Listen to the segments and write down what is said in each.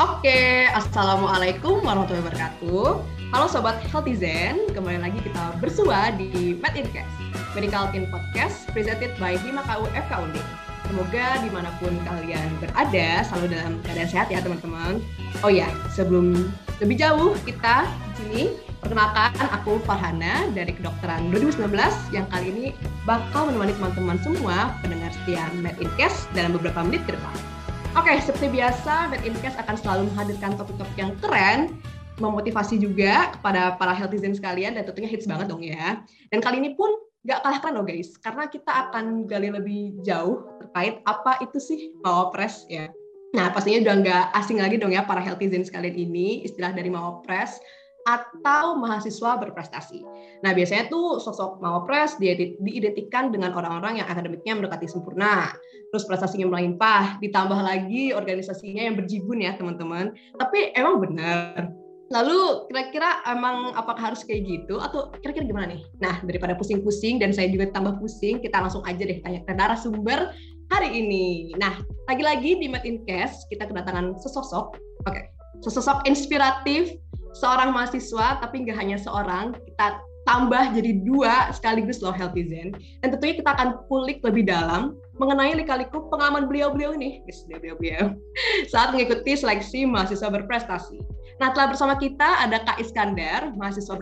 Oke, Assalamualaikum warahmatullahi wabarakatuh. Halo Sobat Healthyzen, kembali lagi kita bersua di Med Cast, Medical In Podcast presented by Himakau FKUD. Semoga di mana pun kalian berada, selalu dalam keadaan sehat ya teman-teman. Oh ya, sebelum lebih jauh kita di sini, perkenalkan aku Farhana dari kedokteran 2019 yang kali ini bakal menemani teman-teman semua pendengar setia Med Cast dalam beberapa menit ke depan. Oke, seperti biasa, Med Incast akan selalu menghadirkan topik-topik yang keren, memotivasi juga kepada para healthyzen sekalian, dan tentunya hits banget dong ya. Dan kali ini pun nggak kalah keren loh guys, karena kita akan gali lebih jauh terkait apa itu sih Mawapres ya. Nah, pastinya udah nggak asing lagi dong ya para healthyzen sekalian ini, istilah dari Mawapres atau mahasiswa berprestasi. Nah, biasanya tuh sosok mawapres diidentikan dengan orang-orang yang akademiknya mendekati sempurna, terus prestasinya melimpah, ditambah lagi organisasinya yang berjibun ya, teman-teman. Tapi emang benar. Lalu kira-kira emang apakah harus kayak gitu atau kira-kira gimana nih? Nah, daripada pusing-pusing dan saya juga tambah pusing, kita langsung aja deh tanya ke narasumber hari ini. Nah, lagi-lagi di Met Cast kita kedatangan sesosok, oke, okay, sesosok inspiratif seorang mahasiswa, tapi nggak hanya seorang, kita tambah jadi dua sekaligus loh Healthy Zen. Dan tentunya kita akan kulik lebih dalam mengenai lika-liku pengalaman beliau-beliau ini, beliau-beliau, saat mengikuti seleksi mahasiswa berprestasi. Nah, telah bersama kita ada Kak Iskandar, mahasiswa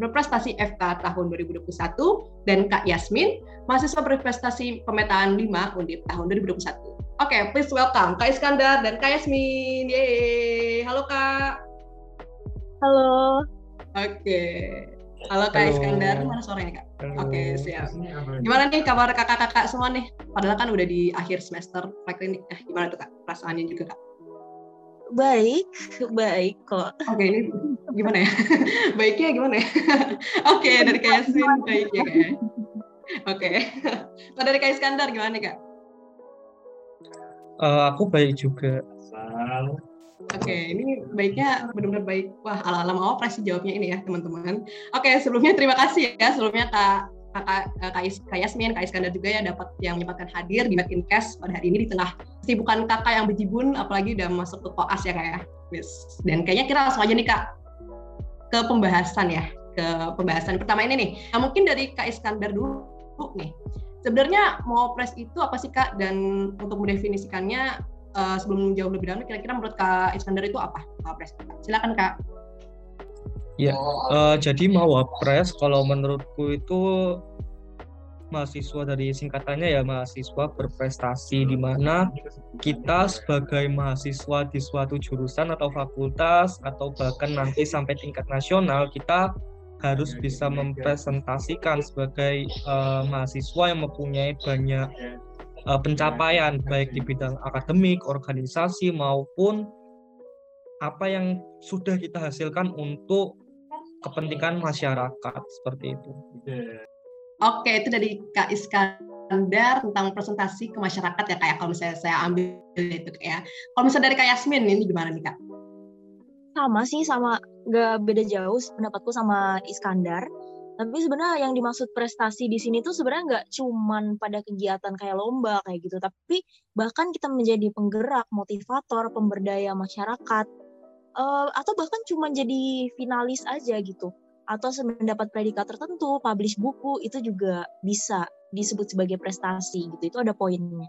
berprestasi FK tahun 2021, dan Kak Yasmin, mahasiswa berprestasi pemetaan 5 Undip tahun 2021. Oke, okay, please welcome Kak Iskandar dan Kak Yasmin. Yeay. Halo Kak. Halo. Oke. Halo Kak Halo. Iskandar, mana suaranya Kak? Halo. Oke, siap. Gimana nih kabar kakak-kakak semua nih? Padahal kan udah di akhir semester preklinik. Eh, gimana tuh Kak? Perasaannya juga Kak? Baik, baik kok. Oke, ini gimana ya? Baiknya gimana ya? Oke, dari Kak Yasmin baik ya Kak. Ya? Oke. Kalau dari Kak Iskandar gimana nih Kak? Uh, aku baik juga. Oke, okay, ini baiknya benar-benar baik. Wah, ala-ala mau presi jawabnya ini ya, teman-teman. Oke, okay, sebelumnya terima kasih ya. Sebelumnya Kak Kakak Kak, Kak Yasmin, Kak Iskandar juga ya dapat yang menyempatkan hadir di Medcast pada hari ini di tengah kesibukan kakak yang berjibun, apalagi udah masuk ke koas ya kak ya. Yes. Dan kayaknya kita langsung aja nih kak ke pembahasan ya, ke pembahasan pertama ini nih. Nah mungkin dari Kak Iskandar dulu nih. Sebenarnya mau press itu apa sih kak? Dan untuk mendefinisikannya uh, sebelum jauh lebih dalam, kira-kira menurut Kak Iskandar itu apa Wapres? Silakan Kak. Ya, uh, jadi Mawapres kalau menurutku itu mahasiswa dari singkatannya ya mahasiswa berprestasi di mana kita sebagai mahasiswa di suatu jurusan atau fakultas atau bahkan nanti sampai tingkat nasional kita harus bisa mempresentasikan sebagai uh, mahasiswa yang mempunyai banyak uh, pencapaian baik di bidang akademik, organisasi maupun apa yang sudah kita hasilkan untuk kepentingan masyarakat seperti itu. Oke, itu dari Kak Iskandar tentang presentasi ke masyarakat ya kayak ya. kalau misalnya saya ambil itu kayak. Ya. Kalau misalnya dari Kak Yasmin ini gimana nih Kak? Sama sih, sama gak beda jauh pendapatku sama Iskandar tapi sebenarnya yang dimaksud prestasi di sini tuh sebenarnya nggak cuman pada kegiatan kayak lomba kayak gitu, tapi bahkan kita menjadi penggerak, motivator, pemberdaya masyarakat, uh, atau bahkan cuma jadi finalis aja gitu, atau mendapat predikat tertentu, publish buku itu juga bisa disebut sebagai prestasi gitu. Itu ada poinnya.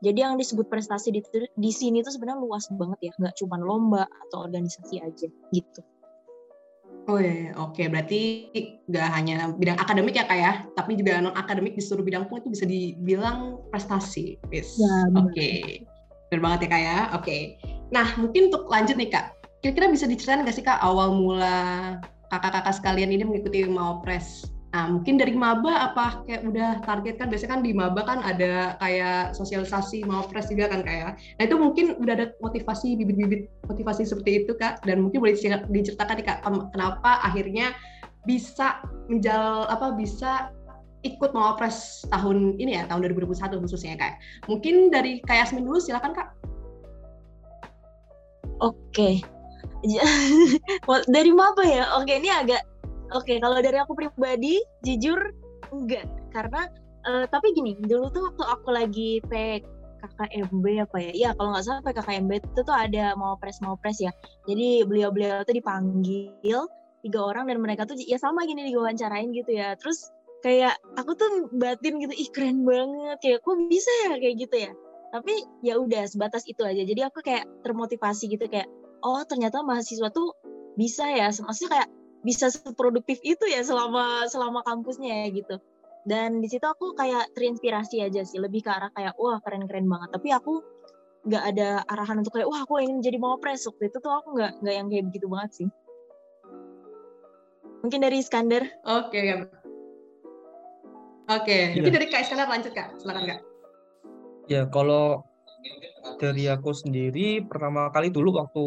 Jadi yang disebut prestasi di, di sini tuh sebenarnya luas banget ya, nggak cuma lomba atau organisasi aja gitu. Oh iya, oke. Berarti nggak hanya bidang akademik ya kak ya, tapi juga non akademik di seluruh bidang pun itu bisa dibilang prestasi. Yes. Ya, oke. Okay. Benar banget ya kak ya. Oke. Okay. Nah mungkin untuk lanjut nih kak, kira-kira bisa diceritain nggak sih kak awal mula kakak-kakak sekalian ini mengikuti Mawapres Nah, mungkin dari maba apa kayak udah target kan biasanya kan di maba kan ada kayak sosialisasi mau press juga kan kayak. Ya. Nah, itu mungkin udah ada motivasi bibit-bibit motivasi seperti itu Kak dan mungkin boleh diceritakan nih Kak kenapa akhirnya bisa menjal apa bisa ikut mau press tahun ini ya tahun 2021 khususnya Kak. Mungkin dari Kak Yasmin dulu silakan Kak. Oke. dari maba ya? Oke, ini agak Oke, okay, kalau dari aku pribadi, jujur enggak, karena uh, tapi gini, dulu tuh waktu aku lagi PK PKKMB apa ya? Iya kalau nggak salah PKKMB itu tuh ada mau pres mau pres ya. Jadi beliau-beliau tuh dipanggil tiga orang dan mereka tuh ya sama gini diwawancarain gitu ya. Terus kayak aku tuh batin gitu, ih keren banget kayak kok bisa ya kayak gitu ya. Tapi ya udah sebatas itu aja. Jadi aku kayak termotivasi gitu kayak oh ternyata mahasiswa tuh bisa ya. Maksudnya kayak bisa seproduktif itu ya selama selama kampusnya ya gitu. Dan di situ aku kayak terinspirasi aja sih lebih ke arah kayak wah keren-keren banget. Tapi aku nggak ada arahan untuk kayak wah aku ingin jadi pres waktu itu tuh aku nggak nggak yang kayak begitu banget sih. Mungkin dari Iskandar. Oke okay. oke okay. ya. dari kak Iskandar lanjut kak. Silakan kak. Ya kalau dari aku sendiri pertama kali dulu waktu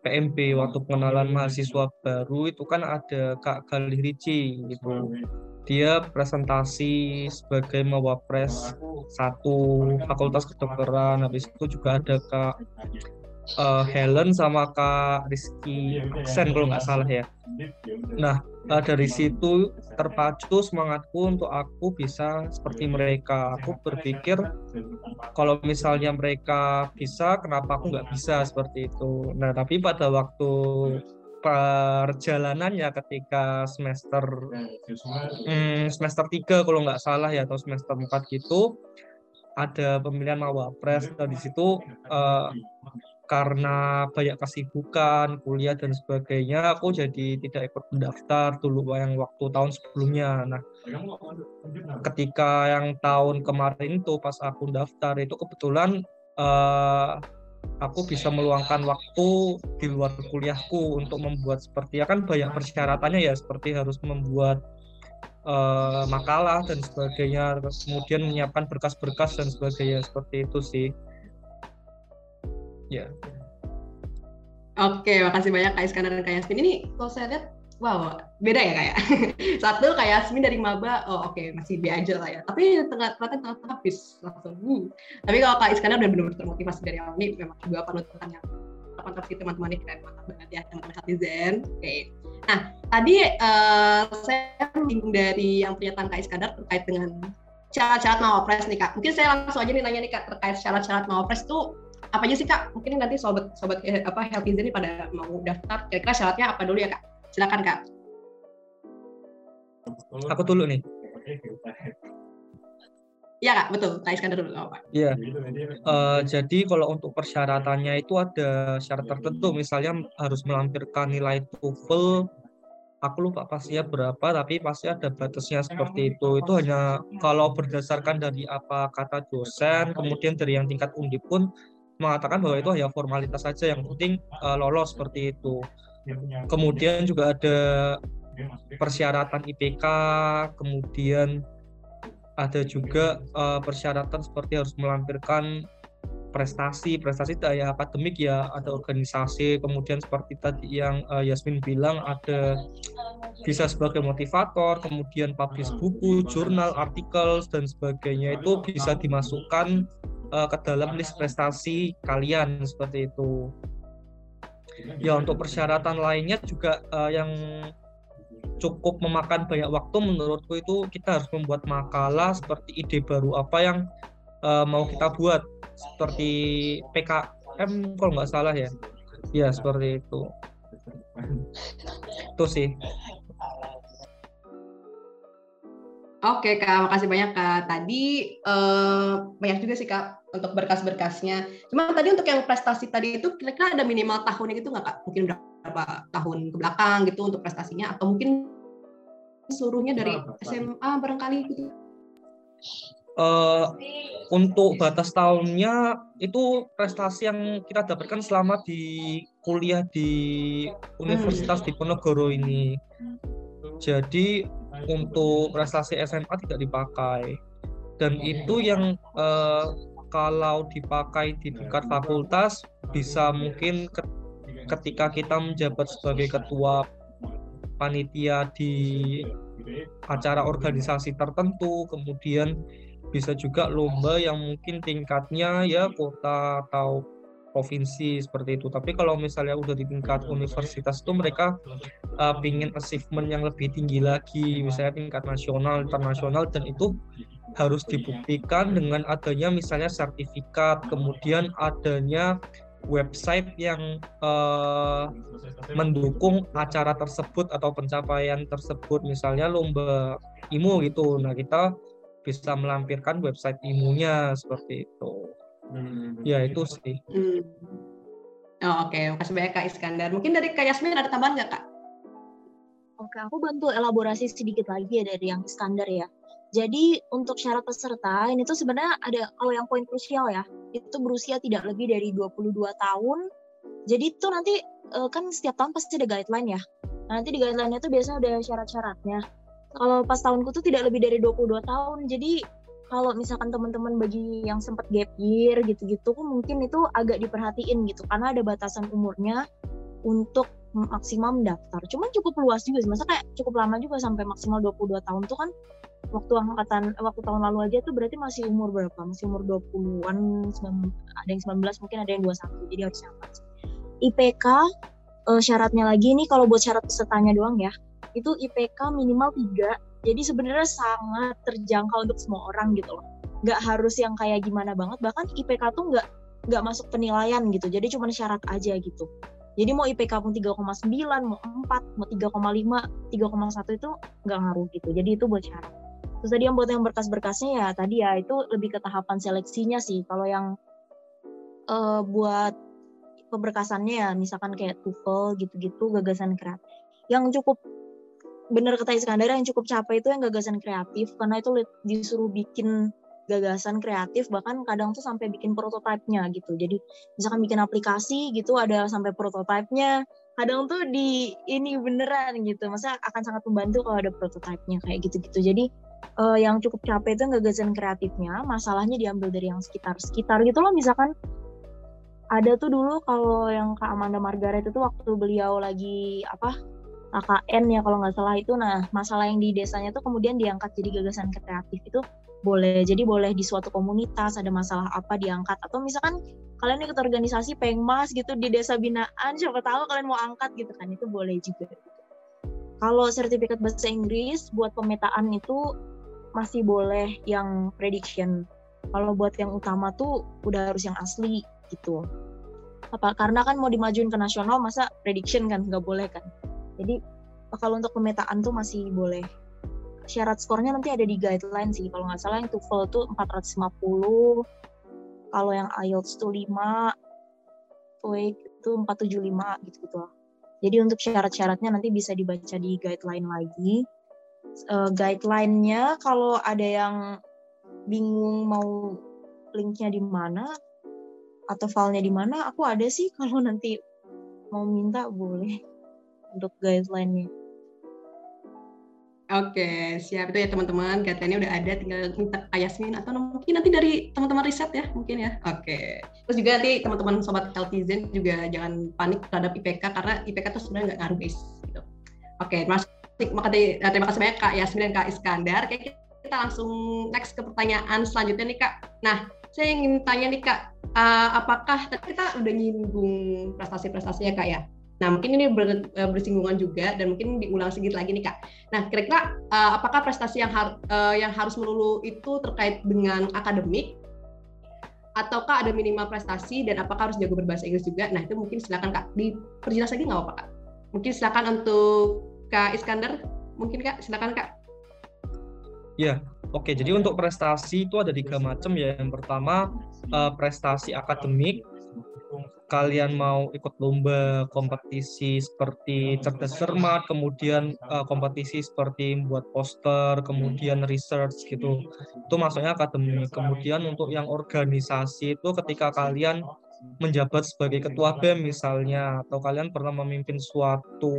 PMP waktu pengenalan mahasiswa baru itu kan ada Kak Galih Ricci gitu. Dia presentasi sebagai mawapres satu fakultas kedokteran. Habis itu juga ada kak uh, Helen sama kak Rizky Aksen kalau nggak salah ya. Nah uh, dari situ terpacu semangatku untuk aku bisa seperti mereka. Aku berpikir kalau misalnya mereka bisa kenapa aku nggak bisa seperti itu? Nah tapi pada waktu perjalanannya ketika semester hmm, semester 3 kalau nggak salah ya atau semester 4 gitu ada pemilihan mawapres. Dan di situ uh, karena banyak kesibukan kuliah dan sebagainya aku jadi tidak ikut mendaftar dulu yang waktu tahun sebelumnya. Nah ketika yang tahun kemarin itu pas aku daftar itu kebetulan uh, aku bisa meluangkan waktu di luar kuliahku untuk membuat seperti ya kan banyak persyaratannya ya seperti harus membuat uh, makalah dan sebagainya kemudian menyiapkan berkas-berkas dan sebagainya seperti itu sih ya Oke, makasih banyak Kak Iskandar dan Kak Yasmin. Ini kalau saya lihat wow beda ya kayak satu kayak Asmin dari maba. Oh oke okay, masih B aja lah ya. Tapi tengah tengah habis langsung. Uh. tapi kalau Kak Iskandar udah benar-benar termotivasi dari awal ini memang juga panutan yang mantap sih teman-teman ini keren mantap banget ya teman-teman Hatizen oke. Okay. nah tadi uh, saya menyinggung dari yang pernyataan Kak Iskandar terkait dengan syarat-syarat mawapres nih kak. Mungkin saya langsung aja nih nanya nih kak terkait syarat-syarat mawapres itu apa aja sih kak mungkin nanti sobat sobat eh, apa healthy ini pada mau daftar kira-kira syaratnya apa dulu ya kak Silakan Kak. Aku dulu nih. Iya kak, betul. Kak Iskandar dulu. Iya. Uh, jadi kalau untuk persyaratannya itu ada syarat tertentu. Misalnya harus melampirkan nilai TOEFL. Aku lupa pastinya berapa, tapi pasti ada batasnya seperti itu. Itu hanya kalau berdasarkan dari apa kata dosen, kemudian dari yang tingkat undip pun mengatakan bahwa itu hanya formalitas saja. Yang penting uh, lolos seperti itu. Kemudian juga ada persyaratan IPK, kemudian ada juga uh, persyaratan seperti harus melampirkan prestasi, prestasi ya akademik ya, ada organisasi, kemudian seperti tadi yang uh, Yasmin bilang ada bisa sebagai motivator, kemudian publish buku, jurnal, artikel dan sebagainya itu bisa dimasukkan uh, ke dalam list prestasi kalian seperti itu. Ya untuk persyaratan lainnya juga uh, yang cukup memakan banyak waktu menurutku itu kita harus membuat makalah seperti ide baru apa yang uh, mau kita buat. Seperti PKM kalau nggak salah ya. Ya seperti itu. Itu sih Oke kak, makasih banyak kak. Tadi uh, banyak juga sih kak untuk berkas-berkasnya. Cuma tadi untuk yang prestasi tadi itu kira-kira ada minimal tahunnya gitu nggak kak? Mungkin berapa tahun ke belakang gitu untuk prestasinya atau mungkin seluruhnya dari SMA barangkali gitu? Uh, untuk batas tahunnya itu prestasi yang kita dapatkan selama di kuliah di Universitas hmm. Diponegoro ini. Jadi untuk prestasi SMA tidak dipakai. Dan itu yang uh, kalau dipakai di tingkat fakultas bisa mungkin ketika kita menjabat sebagai ketua panitia di acara organisasi tertentu kemudian bisa juga lomba yang mungkin tingkatnya ya kota atau provinsi seperti itu. Tapi kalau misalnya udah di tingkat universitas itu mereka uh, pingin achievement yang lebih tinggi lagi, misalnya tingkat nasional, internasional dan itu harus dibuktikan dengan adanya misalnya sertifikat, kemudian adanya website yang uh, mendukung acara tersebut atau pencapaian tersebut, misalnya lomba IMU gitu. Nah, kita bisa melampirkan website IMU-nya seperti itu. Hmm. Ya, itu sih. Hmm. Oh, Oke, okay. makasih banyak Kak Iskandar. Mungkin dari Kak Yasmin ada tambahan nggak Kak? Oke, aku bantu elaborasi sedikit lagi ya dari yang Iskandar ya. Jadi untuk syarat peserta ini tuh sebenarnya ada kalau yang poin krusial ya, itu berusia tidak lebih dari 22 tahun. Jadi itu nanti eh, kan setiap tahun pasti ada guideline ya. Nah, nanti di guideline-nya tuh biasanya ada syarat-syaratnya. Kalau pas tahunku tuh tidak lebih dari 22 tahun. Jadi kalau misalkan teman-teman bagi yang sempat gap year gitu-gitu mungkin itu agak diperhatiin gitu karena ada batasan umurnya untuk maksimal mendaftar. Cuman cukup luas juga sih. Masa kayak cukup lama juga sampai maksimal 22 tahun tuh kan waktu angkatan waktu tahun lalu aja tuh berarti masih umur berapa? Masih umur 20-an, ada yang 19, mungkin ada yang 21. Jadi harus sama. IPK eh, syaratnya lagi nih kalau buat syarat pesertanya doang ya. Itu IPK minimal 3. Jadi sebenarnya sangat terjangkau untuk semua orang gitu loh. Nggak harus yang kayak gimana banget, bahkan IPK tuh nggak nggak masuk penilaian gitu. Jadi cuma syarat aja gitu. Jadi mau IPK pun 3,9, mau 4, mau 3,5, 3,1 itu nggak ngaruh gitu. Jadi itu buat syarat. Terus tadi yang buat yang berkas-berkasnya ya tadi ya itu lebih ke tahapan seleksinya sih. Kalau yang uh, buat pemberkasannya ya misalkan kayak TOEFL gitu-gitu gagasan kreatif. Yang cukup bener kata Iskandar yang cukup capek itu yang gagasan kreatif. Karena itu disuruh bikin gagasan kreatif bahkan kadang tuh sampai bikin prototipenya gitu. Jadi misalkan bikin aplikasi gitu ada sampai prototipenya kadang tuh di ini beneran gitu. Masa akan sangat membantu kalau ada prototipenya kayak gitu-gitu. Jadi uh, yang cukup capek itu gagasan kreatifnya masalahnya diambil dari yang sekitar sekitar gitu loh. Misalkan ada tuh dulu kalau yang Kak Amanda Margaret itu waktu beliau lagi apa AKN ya kalau nggak salah itu nah masalah yang di desanya tuh kemudian diangkat jadi gagasan kreatif itu boleh jadi boleh di suatu komunitas ada masalah apa diangkat atau misalkan kalian ikut organisasi pengmas gitu di desa binaan siapa tahu kalian mau angkat gitu kan itu boleh juga kalau sertifikat bahasa Inggris buat pemetaan itu masih boleh yang prediction. Kalau buat yang utama tuh udah harus yang asli gitu. Apa karena kan mau dimajuin ke nasional masa prediction kan nggak boleh kan. Jadi kalau untuk pemetaan tuh masih boleh. Syarat skornya nanti ada di guideline sih. Kalau nggak salah yang TOEFL tuh 450. Kalau yang IELTS tuh 5. TOEIC itu 475 gitu-gitu lah. Jadi untuk syarat-syaratnya nanti bisa dibaca di guideline lagi uh, guideline-nya kalau ada yang bingung mau linknya di mana atau filenya di mana aku ada sih kalau nanti mau minta boleh untuk guideline-nya. Oke, siap itu ya teman-teman. Guideline-nya udah ada, tinggal minta Yasmin atau mungkin nanti dari teman-teman riset ya, mungkin ya. Oke. Terus juga nanti teman-teman sobat Healthizen juga jangan panik terhadap IPK karena IPK itu sebenarnya nggak ngaruh guys. Gitu. Oke, terima kasih eh, terima kasih banyak Kak Yasmin dan Kak Iskandar. Kayak kita langsung next ke pertanyaan selanjutnya nih Kak. Nah, saya ingin tanya nih Kak, uh, apakah tadi kita udah nyinggung prestasi-prestasinya Kak ya? Nah, mungkin ini ber, eh, bersinggungan juga dan mungkin diulang sedikit lagi nih Kak. Nah, kira-kira uh, apakah prestasi yang, har, uh, yang harus melulu itu terkait dengan akademik ataukah ada minimal prestasi dan apakah harus jago berbahasa Inggris juga? Nah, itu mungkin silakan Kak diperjelas lagi nggak apa Kak? Mungkin silakan untuk Kak Iskandar, mungkin Kak, silakan Kak. Ya, oke. Jadi untuk prestasi itu ada tiga macam ya. Yang pertama prestasi akademik. Kalian mau ikut lomba kompetisi seperti cerdas cermat, kemudian uh, kompetisi seperti membuat poster, kemudian research gitu. Itu maksudnya akademik. Kemudian untuk yang organisasi itu ketika kalian menjabat sebagai ketua BEM misalnya atau kalian pernah memimpin suatu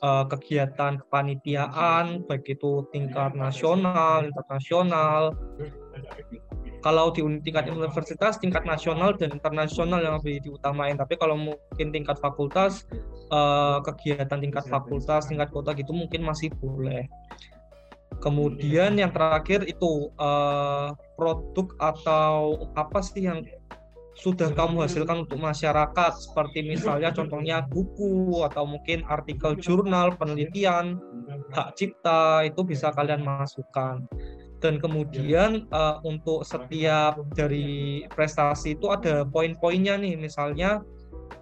uh, kegiatan kepanitiaan baik itu tingkat nasional, internasional. Kalau di tingkat universitas, tingkat nasional dan internasional yang lebih diutamain. Tapi kalau mungkin tingkat fakultas, uh, kegiatan tingkat fakultas, tingkat kota gitu mungkin masih boleh. Kemudian yang terakhir itu uh, produk atau apa sih yang sudah kamu hasilkan untuk masyarakat seperti misalnya contohnya buku atau mungkin artikel jurnal penelitian hak cipta itu bisa kalian masukkan dan kemudian uh, untuk setiap dari prestasi itu ada poin-poinnya nih misalnya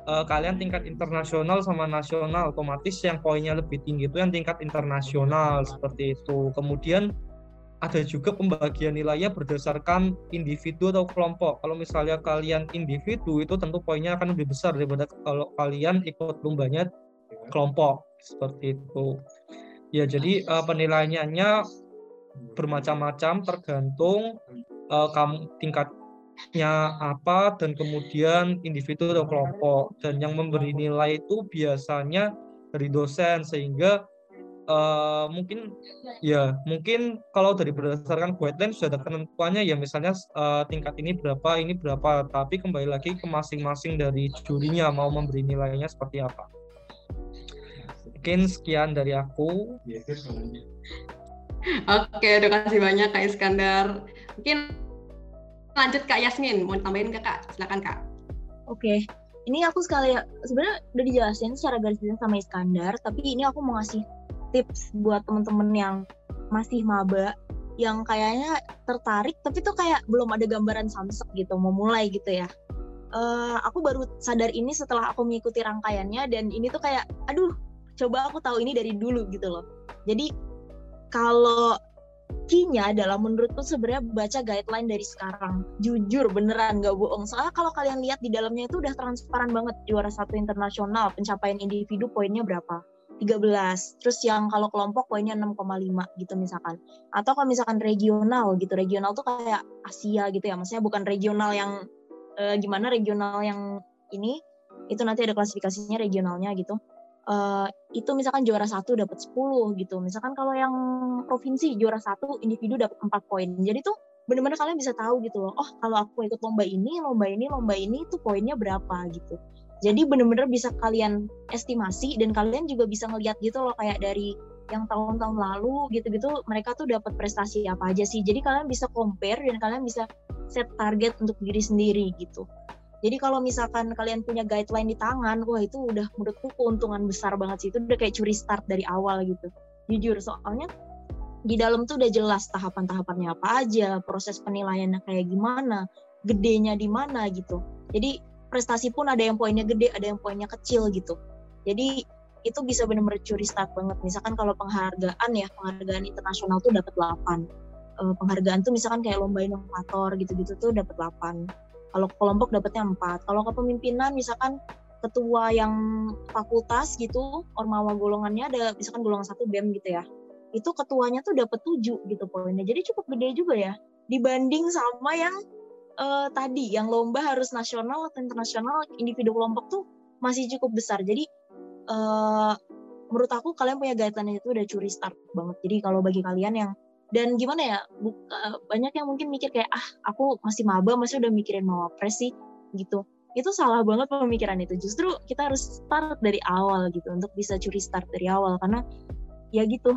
uh, kalian tingkat internasional sama nasional otomatis yang poinnya lebih tinggi itu yang tingkat internasional seperti itu kemudian ada juga pembagian nilainya berdasarkan individu atau kelompok. Kalau misalnya kalian individu itu tentu poinnya akan lebih besar daripada kalau kalian ikut lombanya kelompok seperti itu. Ya jadi uh, penilaiannya bermacam-macam tergantung uh, kamu tingkatnya apa dan kemudian individu atau kelompok. Dan yang memberi nilai itu biasanya dari dosen sehingga uh, mungkin ya mungkin kalau dari berdasarkan guideline sudah ada ketentuannya ya misalnya uh, tingkat ini berapa ini berapa. Tapi kembali lagi ke masing-masing dari jurinya mau memberi nilainya seperti apa. Mungkin sekian dari aku Oke, terima kasih banyak Kak Iskandar. Mungkin lanjut Kak Yasmin, mau tambahin ke Kak? Silakan Kak. Oke, ini aku sekali sebenarnya udah dijelasin secara garis besar sama Iskandar, tapi ini aku mau ngasih tips buat temen-temen yang masih maba yang kayaknya tertarik tapi tuh kayak belum ada gambaran samsek gitu mau mulai gitu ya uh, aku baru sadar ini setelah aku mengikuti rangkaiannya dan ini tuh kayak aduh coba aku tahu ini dari dulu gitu loh jadi kalau key-nya adalah menurutku sebenarnya baca guideline dari sekarang. Jujur beneran gak bohong. Soalnya kalau kalian lihat di dalamnya itu udah transparan banget juara satu internasional, pencapaian individu poinnya berapa? 13. Terus yang kalau kelompok poinnya 6,5 gitu misalkan. Atau kalau misalkan regional gitu. Regional tuh kayak Asia gitu ya. Maksudnya bukan regional yang eh, gimana regional yang ini itu nanti ada klasifikasinya regionalnya gitu uh, itu misalkan juara satu dapat 10 gitu. Misalkan kalau yang provinsi juara satu individu dapat 4 poin. Jadi tuh benar-benar kalian bisa tahu gitu loh. Oh, kalau aku ikut lomba ini, lomba ini, lomba ini tuh poinnya berapa gitu. Jadi benar-benar bisa kalian estimasi dan kalian juga bisa ngeliat gitu loh kayak dari yang tahun-tahun lalu gitu-gitu mereka tuh dapat prestasi apa aja sih. Jadi kalian bisa compare dan kalian bisa set target untuk diri sendiri gitu. Jadi kalau misalkan kalian punya guideline di tangan, wah itu udah menurutku keuntungan besar banget sih. Itu udah kayak curi start dari awal gitu. Jujur, soalnya di dalam tuh udah jelas tahapan-tahapannya apa aja, proses penilaiannya kayak gimana, gedenya di mana gitu. Jadi prestasi pun ada yang poinnya gede, ada yang poinnya kecil gitu. Jadi itu bisa benar-benar curi start banget. Misalkan kalau penghargaan ya, penghargaan internasional tuh dapat 8. Eh, penghargaan tuh misalkan kayak lomba inovator gitu-gitu tuh dapat 8 kalau kelompok dapatnya empat. Kalau kepemimpinan misalkan ketua yang fakultas gitu ormawa golongannya ada misalkan golongan satu bem gitu ya itu ketuanya tuh dapat tujuh gitu poinnya. Jadi cukup gede juga ya dibanding sama yang uh, tadi yang lomba harus nasional atau internasional individu kelompok tuh masih cukup besar. Jadi uh, menurut aku kalian punya guideline itu udah curi start banget. Jadi kalau bagi kalian yang dan gimana ya buka, banyak yang mungkin mikir kayak ah aku masih maba masih udah mikirin mau pres sih gitu. Itu salah banget pemikiran itu. Justru kita harus start dari awal gitu untuk bisa curi start dari awal. Karena ya gitu.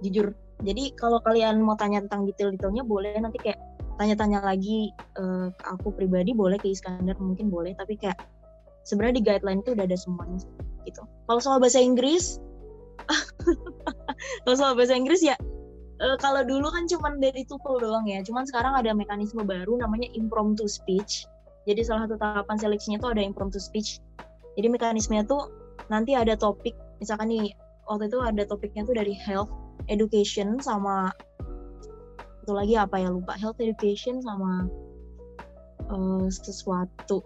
Jujur. Jadi kalau kalian mau tanya tentang detail-detailnya boleh nanti kayak tanya-tanya lagi uh, ke aku pribadi boleh ke Iskandar mungkin boleh. Tapi kayak sebenarnya di guideline itu udah ada semuanya gitu. Kalau soal bahasa Inggris kalau soal bahasa Inggris ya uh, kalau dulu kan cuma dari TOEFL doang ya, cuman sekarang ada mekanisme baru namanya impromptu speech. Jadi salah satu tahapan seleksinya itu ada impromptu speech. Jadi mekanismenya tuh nanti ada topik, misalkan nih waktu itu ada topiknya tuh dari health, education sama itu lagi apa ya lupa health education sama uh, sesuatu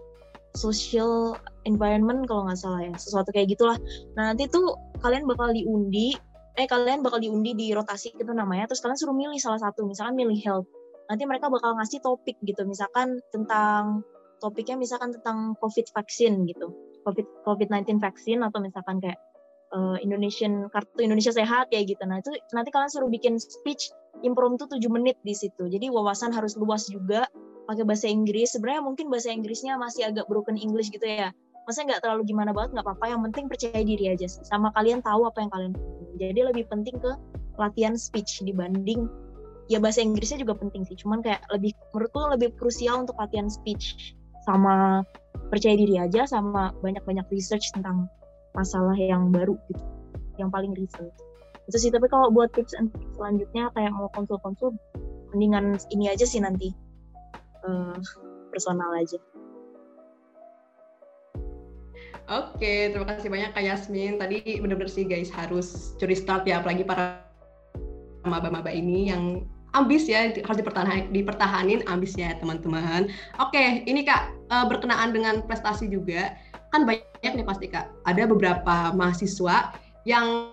social environment kalau nggak salah ya sesuatu kayak gitulah. Nah nanti tuh kalian bakal diundi eh kalian bakal diundi di rotasi itu namanya terus kalian suruh milih salah satu misalkan milih health nanti mereka bakal ngasih topik gitu misalkan tentang topiknya misalkan tentang covid vaksin gitu. Covid covid 19 vaksin atau misalkan kayak uh, Indonesian kartu Indonesia sehat kayak gitu. Nah itu nanti kalian suruh bikin speech impromptu 7 menit di situ. Jadi wawasan harus luas juga pakai bahasa Inggris. Sebenarnya mungkin bahasa Inggrisnya masih agak broken English gitu ya maksudnya nggak terlalu gimana banget nggak apa-apa. Yang penting percaya diri aja sama kalian tahu apa yang kalian jadi lebih penting ke latihan speech dibanding ya bahasa Inggrisnya juga penting sih. Cuman kayak lebih menurutku lebih krusial untuk latihan speech sama percaya diri aja sama banyak-banyak research tentang masalah yang baru gitu. Yang paling research itu sih tapi kalau buat tips and selanjutnya kayak mau konsul-konsul mendingan ini aja sih nanti. Uh, personal aja Oke, terima kasih banyak Kak Yasmin. Tadi benar-benar sih guys harus curi start ya, apalagi para maba-maba ini yang ambis ya harus dipertahan dipertahanin ambis ya teman-teman. Oke, ini Kak uh, berkenaan dengan prestasi juga kan banyak nih pasti Kak. Ada beberapa mahasiswa yang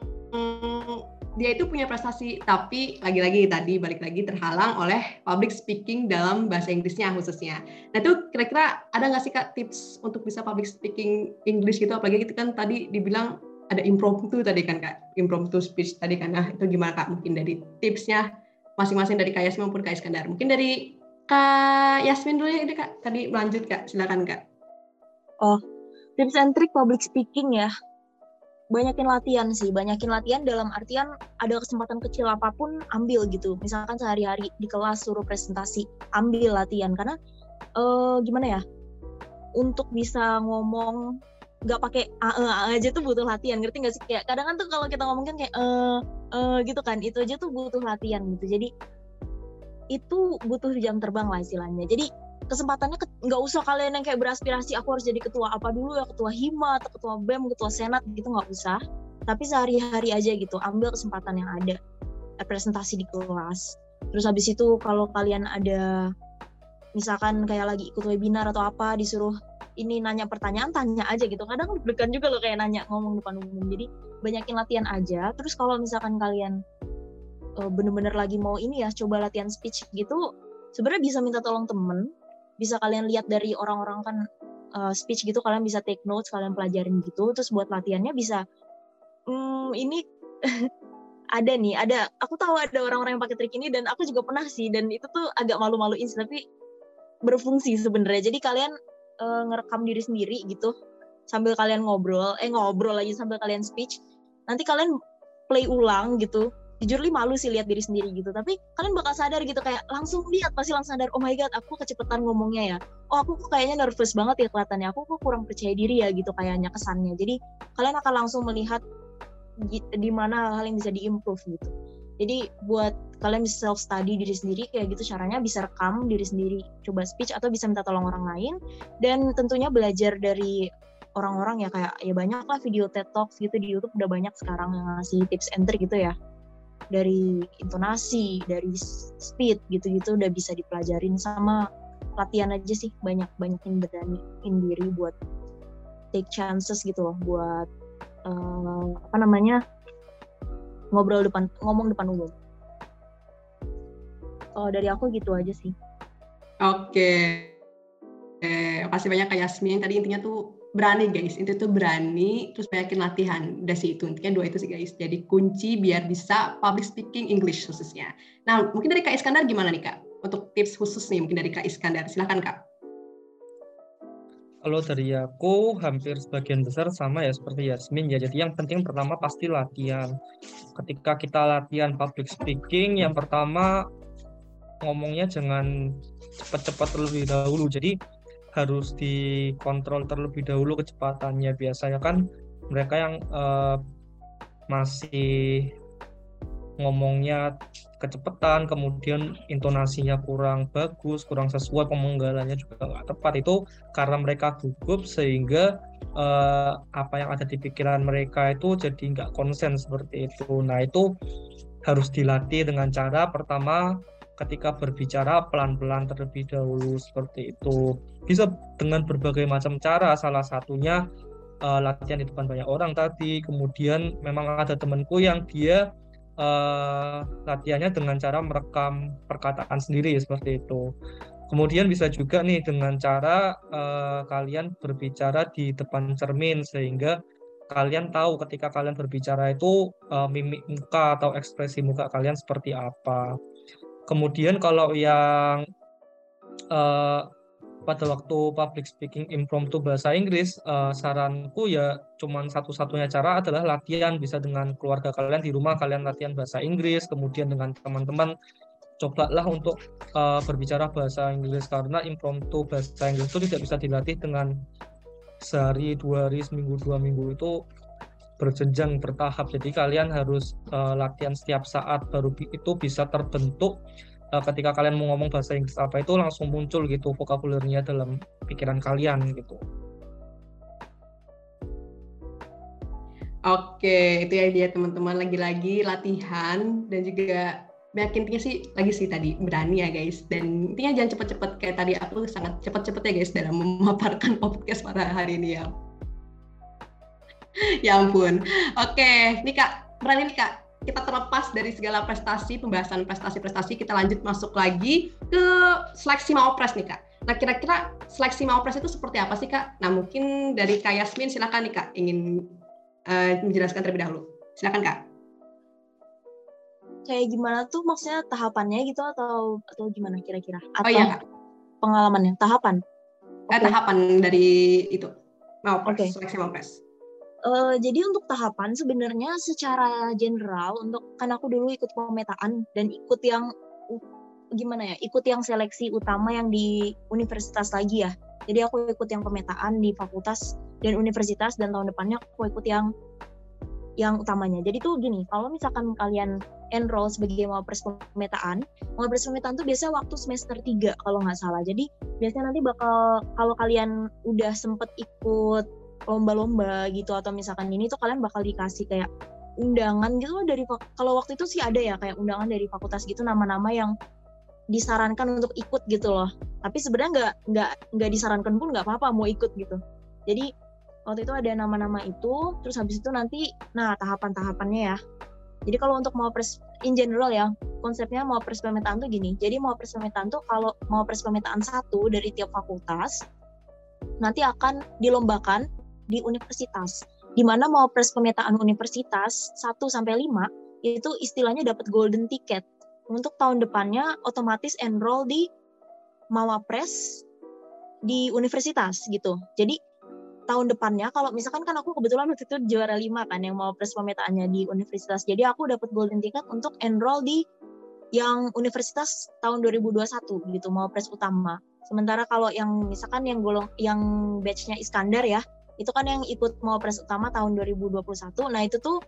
dia itu punya prestasi tapi lagi-lagi tadi balik lagi terhalang oleh public speaking dalam bahasa Inggrisnya khususnya. Nah itu kira-kira ada nggak sih kak tips untuk bisa public speaking English gitu? Apalagi itu kan tadi dibilang ada impromptu tadi kan kak? Impromptu speech tadi kan. Nah itu gimana kak? Mungkin dari tipsnya masing-masing dari kak Yasmin maupun kak Iskandar. Mungkin dari kak Yasmin dulu ya ini kak. Tadi lanjut kak. Silakan kak. Oh tips and trick public speaking ya banyakin latihan sih. Banyakin latihan dalam artian ada kesempatan kecil apa pun ambil gitu. Misalkan sehari-hari di kelas suruh presentasi ambil latihan. Karena uh, gimana ya untuk bisa ngomong nggak pakai a aja tuh butuh latihan. Ngerti nggak sih? Kayak kadang kan tuh kalau kita ngomong kan kayak eh uh, gitu kan itu aja tuh butuh latihan gitu. Jadi itu butuh jam terbang lah istilahnya. Jadi kesempatannya nggak usah kalian yang kayak beraspirasi aku harus jadi ketua apa dulu ya? Ketua hima atau ketua bem ketua senat gitu nggak usah. Tapi sehari-hari aja gitu ambil kesempatan yang ada representasi di kelas. Terus habis itu kalau kalian ada misalkan kayak lagi ikut webinar atau apa disuruh ini nanya pertanyaan tanya aja gitu. Kadang deg juga loh kayak nanya ngomong depan umum. Jadi banyakin latihan aja. Terus kalau misalkan kalian eh, bener-bener lagi mau ini ya coba latihan speech gitu sebenarnya bisa minta tolong temen bisa kalian lihat dari orang-orang kan uh, speech gitu kalian bisa take notes kalian pelajarin gitu. Terus buat latihannya bisa hmm, ini ada nih ada aku tahu ada orang-orang yang pakai trik ini dan aku juga pernah sih dan itu tuh agak malu-maluin tapi berfungsi sebenarnya. Jadi kalian uh, ngerekam diri sendiri gitu sambil kalian ngobrol eh ngobrol aja sambil kalian speech. Nanti kalian play ulang gitu jujur li malu sih lihat diri sendiri gitu. Tapi kalian bakal sadar gitu kayak langsung lihat pasti langsung sadar oh my god aku kecepetan ngomongnya ya. Oh aku kok kayaknya nervous banget ya kelihatannya. Aku kok kurang percaya diri ya gitu kayaknya kesannya. Jadi kalian akan langsung melihat di mana hal-hal yang bisa diimprove gitu. Jadi buat kalian bisa self study diri sendiri kayak gitu caranya bisa rekam diri sendiri coba speech atau bisa minta tolong orang lain. Dan tentunya belajar dari orang-orang ya kayak ya banyak lah video TED Talks gitu di YouTube udah banyak sekarang yang ngasih tips and trick gitu ya dari intonasi, dari speed gitu-gitu udah bisa dipelajarin sama latihan aja sih banyak banyakin beraniin diri buat take chances gitu loh buat uh, apa namanya ngobrol depan ngomong depan umum. Kalau dari aku gitu aja sih. Oke. Eh, kasih banyak Kak Yasmin. Tadi intinya tuh berani guys. Itu tuh berani terus banyakin latihan. Udah sih itu intinya dua itu sih guys. Jadi kunci biar bisa public speaking English khususnya. Nah mungkin dari Kak Iskandar gimana nih Kak? Untuk tips khusus nih mungkin dari Kak Iskandar. Silahkan Kak. Kalau dari aku hampir sebagian besar sama ya seperti Yasmin ya. Jadi yang penting pertama pasti latihan. Ketika kita latihan public speaking, yang pertama ngomongnya jangan cepat-cepat terlebih dahulu. Jadi harus dikontrol terlebih dahulu kecepatannya. Biasanya kan mereka yang uh, masih ngomongnya kecepatan kemudian intonasinya kurang bagus kurang sesuai pemenggalannya juga nggak tepat. Itu karena mereka gugup sehingga uh, apa yang ada di pikiran mereka itu jadi nggak konsen seperti itu. Nah itu harus dilatih dengan cara pertama ketika berbicara pelan-pelan terlebih dahulu seperti itu. Bisa dengan berbagai macam cara, salah satunya uh, latihan di depan banyak orang tadi. Kemudian memang ada temanku yang dia uh, latihannya dengan cara merekam perkataan sendiri seperti itu. Kemudian bisa juga nih dengan cara uh, kalian berbicara di depan cermin sehingga kalian tahu ketika kalian berbicara itu uh, mimik muka atau ekspresi muka kalian seperti apa. Kemudian kalau yang uh, pada waktu public speaking impromptu bahasa Inggris, uh, saranku ya cuman satu-satunya cara adalah latihan bisa dengan keluarga kalian di rumah kalian latihan bahasa Inggris, kemudian dengan teman-teman cobalah untuk uh, berbicara bahasa Inggris. Karena impromptu bahasa Inggris itu tidak bisa dilatih dengan sehari dua hari seminggu dua minggu itu berjenjang bertahap. Jadi kalian harus uh, latihan setiap saat baru itu bisa terbentuk uh, ketika kalian mau ngomong bahasa Inggris apa itu langsung muncul gitu vokabulernya dalam pikiran kalian gitu. Oke, itu ya dia teman-teman lagi-lagi latihan dan juga banyak intinya sih lagi sih tadi berani ya guys dan intinya jangan cepet-cepet kayak tadi aku sangat cepet-cepet ya guys dalam memaparkan podcast pada hari ini ya. ya ampun. Oke, nih kak berani nih kak kita terlepas dari segala prestasi pembahasan prestasi-prestasi kita lanjut masuk lagi ke seleksi Maopres nih kak. Nah kira-kira seleksi Maopres itu seperti apa sih kak? Nah mungkin dari Kak Yasmin silakan nih kak ingin uh, menjelaskan terlebih dahulu. Silakan Kak. Kayak gimana tuh maksudnya tahapannya gitu atau atau gimana kira-kira? Atau oh iya Kak. Pengalamannya, tahapan? Okay. Eh, tahapan dari itu. Mau okay. seleksi Mapres. Uh, jadi untuk tahapan sebenarnya secara general untuk kan aku dulu ikut pemetaan dan ikut yang gimana ya ikut yang seleksi utama yang di universitas lagi ya jadi aku ikut yang pemetaan di fakultas dan universitas dan tahun depannya aku ikut yang yang utamanya. Jadi tuh gini, kalau misalkan kalian enroll sebagai mawapres pemetaan, mawapres pemetaan tuh biasanya waktu semester 3 kalau nggak salah. Jadi biasanya nanti bakal kalau kalian udah sempet ikut lomba-lomba gitu atau misalkan ini tuh kalian bakal dikasih kayak undangan gitu loh dari kalau waktu itu sih ada ya kayak undangan dari fakultas gitu nama-nama yang disarankan untuk ikut gitu loh. Tapi sebenarnya nggak nggak nggak disarankan pun nggak apa-apa mau ikut gitu. Jadi waktu itu ada nama-nama itu terus habis itu nanti nah tahapan-tahapannya ya. Jadi kalau untuk mau pres in general ya konsepnya mau pres pemetaan tuh gini. Jadi mau pres pemetaan tuh kalau mau pres pemetaan satu dari tiap fakultas nanti akan dilombakan di universitas di mana mau pres pemetaan universitas 1 sampai 5 itu istilahnya dapat golden ticket untuk tahun depannya otomatis enroll di Mawapres di universitas gitu. Jadi tahun depannya kalau misalkan kan aku kebetulan waktu itu juara lima kan yang Mawapres pemetaannya di universitas. Jadi aku dapat golden ticket untuk enroll di yang universitas tahun 2021 gitu Mawapres utama. Sementara kalau yang misalkan yang golong yang batchnya Iskandar ya, itu kan yang ikut Mawapres utama tahun 2021. Nah, itu tuh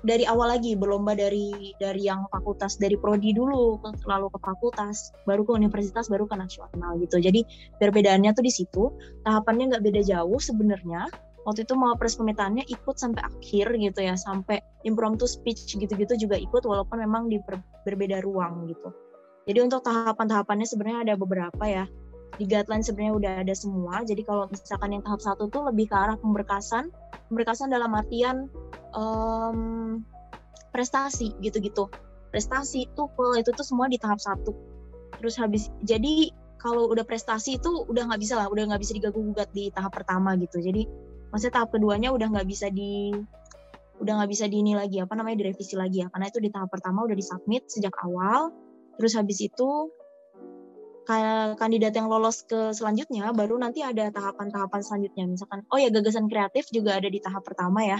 dari awal lagi berlomba dari dari yang fakultas dari prodi dulu lalu ke fakultas baru ke universitas baru ke nasional gitu. Jadi perbedaannya tuh di situ. Tahapannya nggak beda jauh sebenarnya. Waktu itu mau pres pemetaannya ikut sampai akhir gitu ya sampai impromptu speech gitu-gitu juga ikut walaupun memang di berbeda ruang gitu. Jadi untuk tahapan-tahapannya sebenarnya ada beberapa ya di guideline sebenarnya udah ada semua. Jadi kalau misalkan yang tahap satu tuh lebih ke arah pemberkasan, pemberkasan dalam artian um, prestasi gitu-gitu. Prestasi, tuh itu tuh semua di tahap satu. Terus habis, jadi kalau udah prestasi itu udah nggak bisa lah, udah nggak bisa diganggu gugat di tahap pertama gitu. Jadi maksudnya tahap keduanya udah nggak bisa di udah nggak bisa di ini lagi apa namanya direvisi lagi ya karena itu di tahap pertama udah disubmit sejak awal terus habis itu kandidat yang lolos ke selanjutnya baru nanti ada tahapan-tahapan selanjutnya. Misalkan oh ya gagasan kreatif juga ada di tahap pertama ya.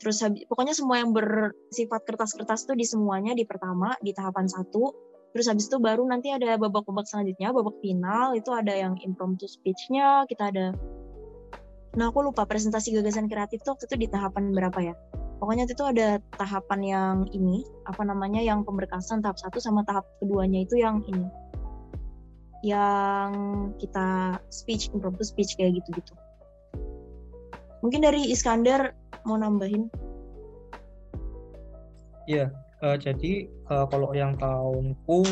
Terus pokoknya semua yang bersifat kertas-kertas tuh di semuanya di pertama di tahapan satu. Terus habis itu baru nanti ada babak-babak selanjutnya babak final itu ada yang impromptu speech-nya kita ada nah aku lupa presentasi gagasan kreatif tuh waktu itu di tahapan berapa ya. Pokoknya itu ada tahapan yang ini apa namanya yang pemberkasan tahap satu sama tahap keduanya itu yang ini yang kita speech impromptu speech kayak gitu-gitu. Mungkin dari Iskandar mau nambahin? Iya, uh, jadi uh, kalau yang tahunku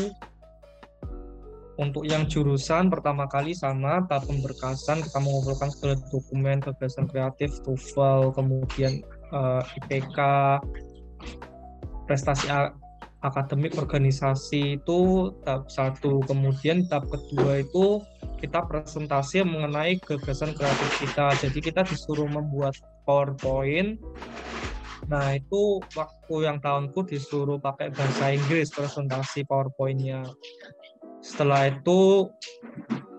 untuk yang jurusan pertama kali sama tahap pemberkasan kita mengumpulkan segala dokumen gagasan kreatif TOEFL kemudian uh, IPK prestasi akademik organisasi itu tahap satu kemudian tahap kedua itu kita presentasi mengenai gagasan kreatif kita. Jadi kita disuruh membuat powerpoint. Nah itu waktu yang tahunku disuruh pakai bahasa Inggris presentasi powerpointnya. Setelah itu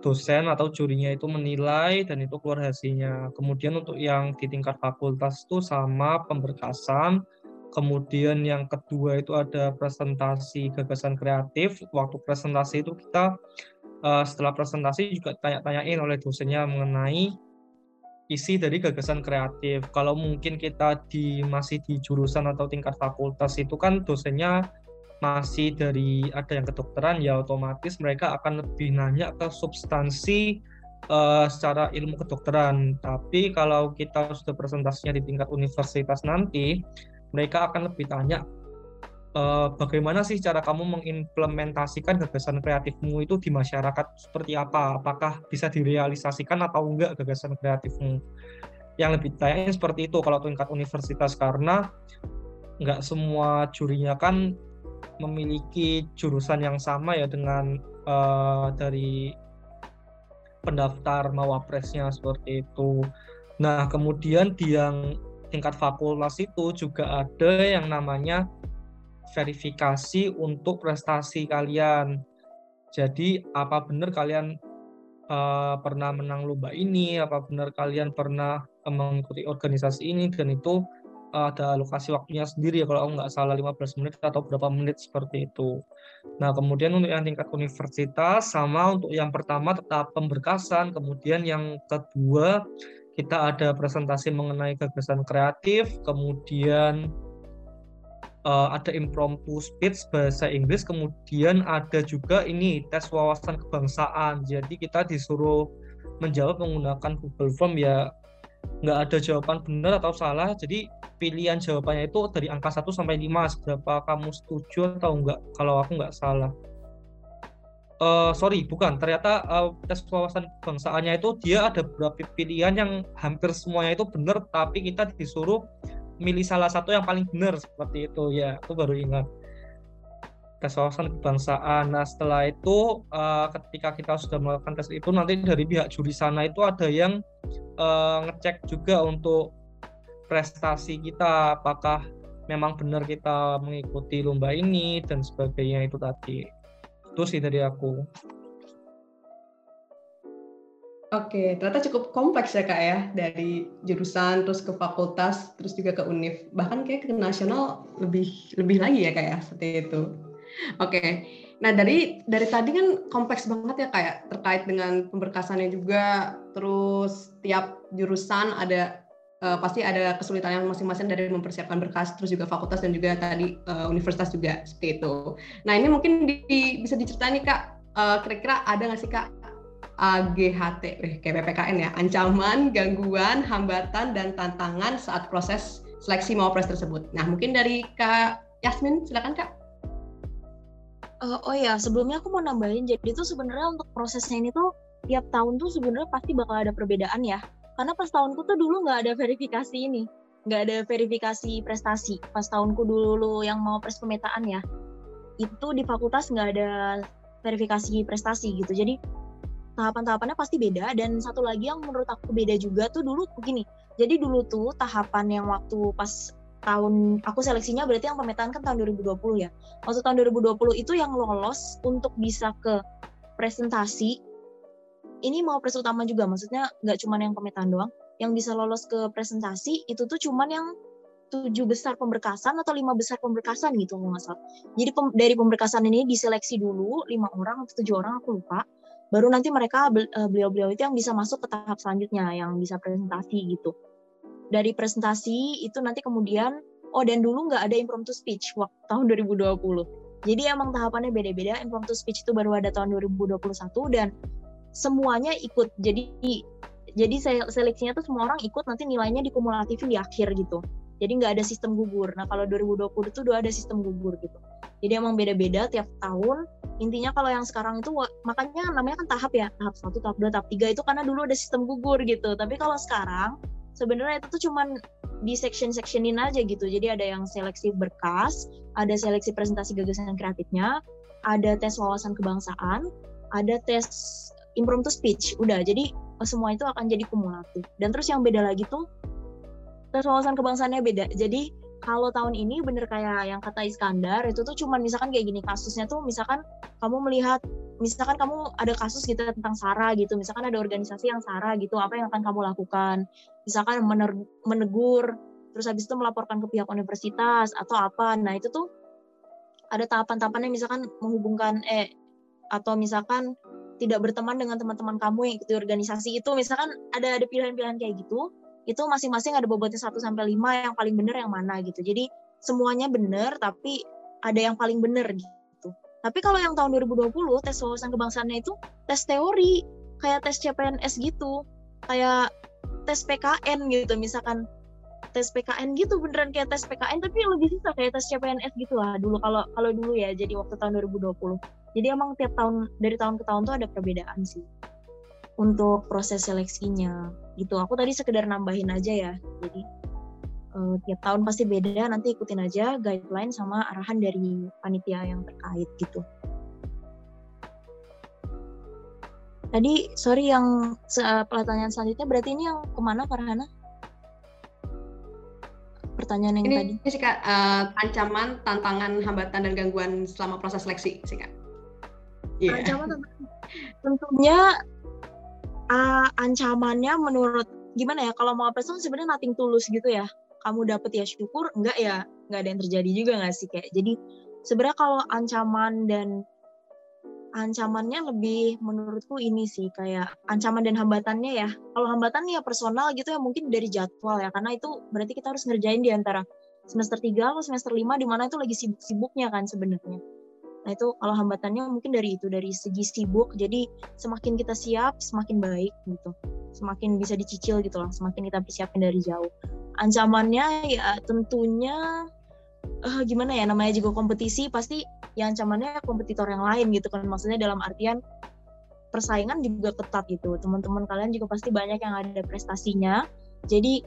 dosen atau jurinya itu menilai dan itu keluar hasilnya. Kemudian untuk yang di tingkat fakultas itu sama pemberkasan Kemudian yang kedua itu ada presentasi gagasan kreatif. Waktu presentasi itu kita uh, setelah presentasi juga tanya-tanyain oleh dosennya mengenai isi dari gagasan kreatif. Kalau mungkin kita di masih di jurusan atau tingkat fakultas itu kan dosennya masih dari ada yang kedokteran ya otomatis mereka akan lebih nanya ke substansi uh, secara ilmu kedokteran. Tapi kalau kita sudah presentasinya di tingkat universitas nanti, mereka akan lebih tanya uh, bagaimana sih cara kamu mengimplementasikan gagasan kreatifmu itu di masyarakat seperti apa? Apakah bisa direalisasikan atau enggak gagasan kreatifmu? Yang lebih tanya seperti itu kalau tingkat universitas karena nggak semua jurinya kan memiliki jurusan yang sama ya dengan uh, dari pendaftar mawapresnya seperti itu. Nah, kemudian di yang tingkat fakultas itu juga ada yang namanya verifikasi untuk prestasi kalian. Jadi apa benar kalian uh, pernah menang lomba ini, apa benar kalian pernah mengikuti organisasi ini dan itu ada alokasi waktunya sendiri ya kalau aku nggak salah 15 menit atau berapa menit seperti itu. Nah kemudian untuk yang tingkat universitas sama untuk yang pertama tetap pemberkasan, kemudian yang kedua kita ada presentasi mengenai gagasan kreatif, kemudian uh, ada impromptu speech bahasa Inggris, kemudian ada juga ini tes wawasan kebangsaan. Jadi kita disuruh menjawab menggunakan Google Form ya nggak ada jawaban benar atau salah. Jadi pilihan jawabannya itu dari angka 1 sampai 5 seberapa kamu setuju atau enggak kalau aku nggak salah uh, sorry bukan ternyata uh, tes wawasan bangsaannya itu dia ada beberapa pilihan yang hampir semuanya itu benar tapi kita disuruh milih salah satu yang paling benar seperti itu ya aku baru ingat tes wawasan kebangsaan. Nah setelah itu uh, ketika kita sudah melakukan tes itu nanti dari pihak juri sana itu ada yang uh, ngecek juga untuk prestasi kita apakah memang benar kita mengikuti lomba ini dan sebagainya itu tadi. Itu sih dari aku. Oke, ternyata cukup kompleks ya kak ya dari jurusan terus ke fakultas terus juga ke univ bahkan kayak ke nasional lebih lebih lagi ya kak ya seperti itu. Oke. Nah, dari dari tadi kan kompleks banget ya kayak terkait dengan pemberkasannya juga, terus tiap jurusan ada uh, pasti ada kesulitan yang masing-masing dari mempersiapkan berkas, terus juga fakultas dan juga tadi uh, universitas juga seperti itu. Nah, ini mungkin di, bisa diceritain nih Kak, uh, kira-kira ada nggak sih Kak AGHT, eh, kayak PPKN ya, ancaman, gangguan, hambatan, dan tantangan saat proses seleksi Mawapres tersebut. Nah, mungkin dari Kak Yasmin, silakan Kak. Uh, oh ya, sebelumnya aku mau nambahin. Jadi tuh sebenarnya untuk prosesnya ini tuh tiap tahun tuh sebenarnya pasti bakal ada perbedaan ya. Karena pas tahunku tuh dulu nggak ada verifikasi ini, nggak ada verifikasi prestasi. Pas tahunku dulu yang mau pres pemetaan ya, itu di fakultas nggak ada verifikasi prestasi gitu. Jadi tahapan-tahapannya pasti beda. Dan satu lagi yang menurut aku beda juga tuh dulu begini. Jadi dulu tuh tahapan yang waktu pas tahun aku seleksinya berarti yang pemetaan kan tahun 2020 ya. Waktu tahun 2020 itu yang lolos untuk bisa ke presentasi ini mau pres utama juga maksudnya nggak cuma yang pemetaan doang yang bisa lolos ke presentasi itu tuh cuman yang tujuh besar pemberkasan atau lima besar pemberkasan gitu nggak salah. Jadi pem, dari pemberkasan ini diseleksi dulu lima orang atau tujuh orang aku lupa. Baru nanti mereka eh, beliau-beliau itu yang bisa masuk ke tahap selanjutnya yang bisa presentasi gitu dari presentasi itu nanti kemudian oh dan dulu nggak ada impromptu speech waktu tahun 2020 jadi emang tahapannya beda-beda impromptu speech itu baru ada tahun 2021 dan semuanya ikut. Jadi jadi seleksinya tuh semua orang ikut nanti nilainya dikumulatifin di akhir gitu. Jadi nggak ada sistem gugur. Nah kalau 2020 itu udah ada sistem gugur gitu. Jadi emang beda-beda tiap tahun. Intinya kalau yang sekarang itu makanya namanya kan tahap ya. Tahap satu tahap dua tahap tiga itu karena dulu ada sistem gugur gitu. Tapi kalau sekarang sebenarnya itu tuh cuman di section-sectionin aja gitu. Jadi ada yang seleksi berkas, ada seleksi presentasi gagasan kreatifnya, ada tes wawasan kebangsaan, ada tes impromptu speech. Udah, jadi semua itu akan jadi kumulatif. Dan terus yang beda lagi tuh tes wawasan kebangsaannya beda. Jadi kalau tahun ini bener kayak yang kata Iskandar itu tuh cuman misalkan kayak gini kasusnya tuh misalkan kamu melihat misalkan kamu ada kasus gitu tentang SARA gitu misalkan ada organisasi yang SARA gitu apa yang akan kamu lakukan misalkan menegur terus habis itu melaporkan ke pihak universitas atau apa nah itu tuh ada tahapan-tahapannya misalkan menghubungkan eh atau misalkan tidak berteman dengan teman-teman kamu yang ikut organisasi itu misalkan ada ada pilihan-pilihan kayak gitu itu masing-masing ada bobotnya 1 sampai 5 yang paling benar yang mana gitu. Jadi semuanya benar tapi ada yang paling benar gitu. Tapi kalau yang tahun 2020 tes wawasan kebangsaannya itu tes teori kayak tes CPNS gitu. Kayak tes PKN gitu misalkan tes PKN gitu beneran kayak tes PKN tapi lebih susah kayak tes CPNS gitu lah dulu. Kalau kalau dulu ya jadi waktu tahun 2020 jadi emang tiap tahun dari tahun ke tahun tuh ada perbedaan sih untuk proses seleksinya gitu. Aku tadi sekedar nambahin aja ya. Jadi uh, tiap tahun pasti beda nanti ikutin aja guideline sama arahan dari panitia yang terkait gitu. Tadi sorry yang pertanyaan selanjutnya berarti ini yang ke mana Farhana? Pertanyaan yang ini, tadi? Ini sih kak, uh, ancaman, tantangan, hambatan dan gangguan selama proses seleksi sih kak. Yeah. Ancaman tentunya uh, ancamannya menurut gimana ya kalau mau apa sih sebenarnya nothing tulus gitu ya kamu dapet ya syukur enggak ya enggak ada yang terjadi juga nggak sih kayak jadi sebenarnya kalau ancaman dan ancamannya lebih menurutku ini sih kayak ancaman dan hambatannya ya. Kalau hambatan ya personal gitu ya mungkin dari jadwal ya karena itu berarti kita harus ngerjain di antara semester 3 atau semester 5 di mana itu lagi sibuk-sibuknya kan sebenarnya. Nah itu kalau hambatannya mungkin dari itu dari segi sibuk jadi semakin kita siap semakin baik gitu. Semakin bisa dicicil gitu lah, semakin kita persiapin dari jauh. Ancamannya ya tentunya uh, gimana ya namanya juga kompetisi pasti yang ancamannya kompetitor yang lain gitu kan. Maksudnya dalam artian persaingan juga ketat gitu. Teman-teman kalian juga pasti banyak yang ada prestasinya. Jadi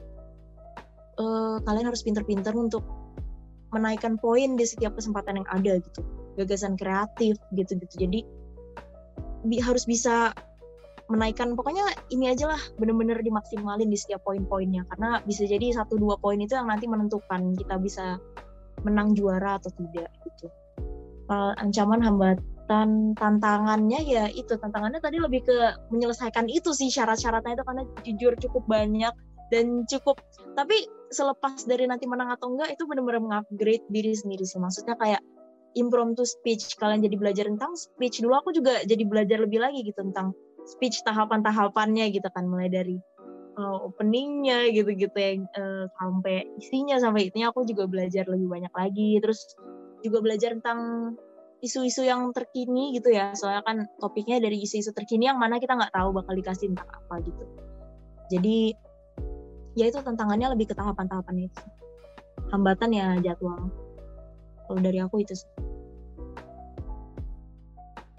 uh, kalian harus pinter-pinter untuk menaikkan poin di setiap kesempatan yang ada gitu. Gagasan kreatif gitu-gitu. Jadi bi harus bisa menaikkan. Pokoknya ini aja lah bener-bener dimaksimalin di setiap poin-poinnya. Karena bisa jadi satu dua poin itu yang nanti menentukan kita bisa menang juara atau tidak gitu. Uh, ancaman hambatan tantangannya ya itu tantangannya tadi lebih ke menyelesaikan itu sih syarat-syaratnya itu karena jujur cukup banyak dan cukup tapi selepas dari nanti menang atau enggak itu benar-benar mengupgrade diri sendiri sih. Maksudnya kayak impromptu speech kalian jadi belajar tentang speech. Dulu aku juga jadi belajar lebih lagi gitu tentang speech tahapan-tahapannya gitu kan mulai dari uh, openingnya gitu-gitu yang uh, sampai isinya sampai ini aku juga belajar lebih banyak lagi. Terus juga belajar tentang isu-isu yang terkini gitu ya. Soalnya kan topiknya dari isu-isu terkini yang mana kita nggak tahu bakal dikasih tentang apa gitu. Jadi ya itu tantangannya lebih ke tahapan-tahapan itu. Hambatan ya jadwal. Kalau dari aku itu sih.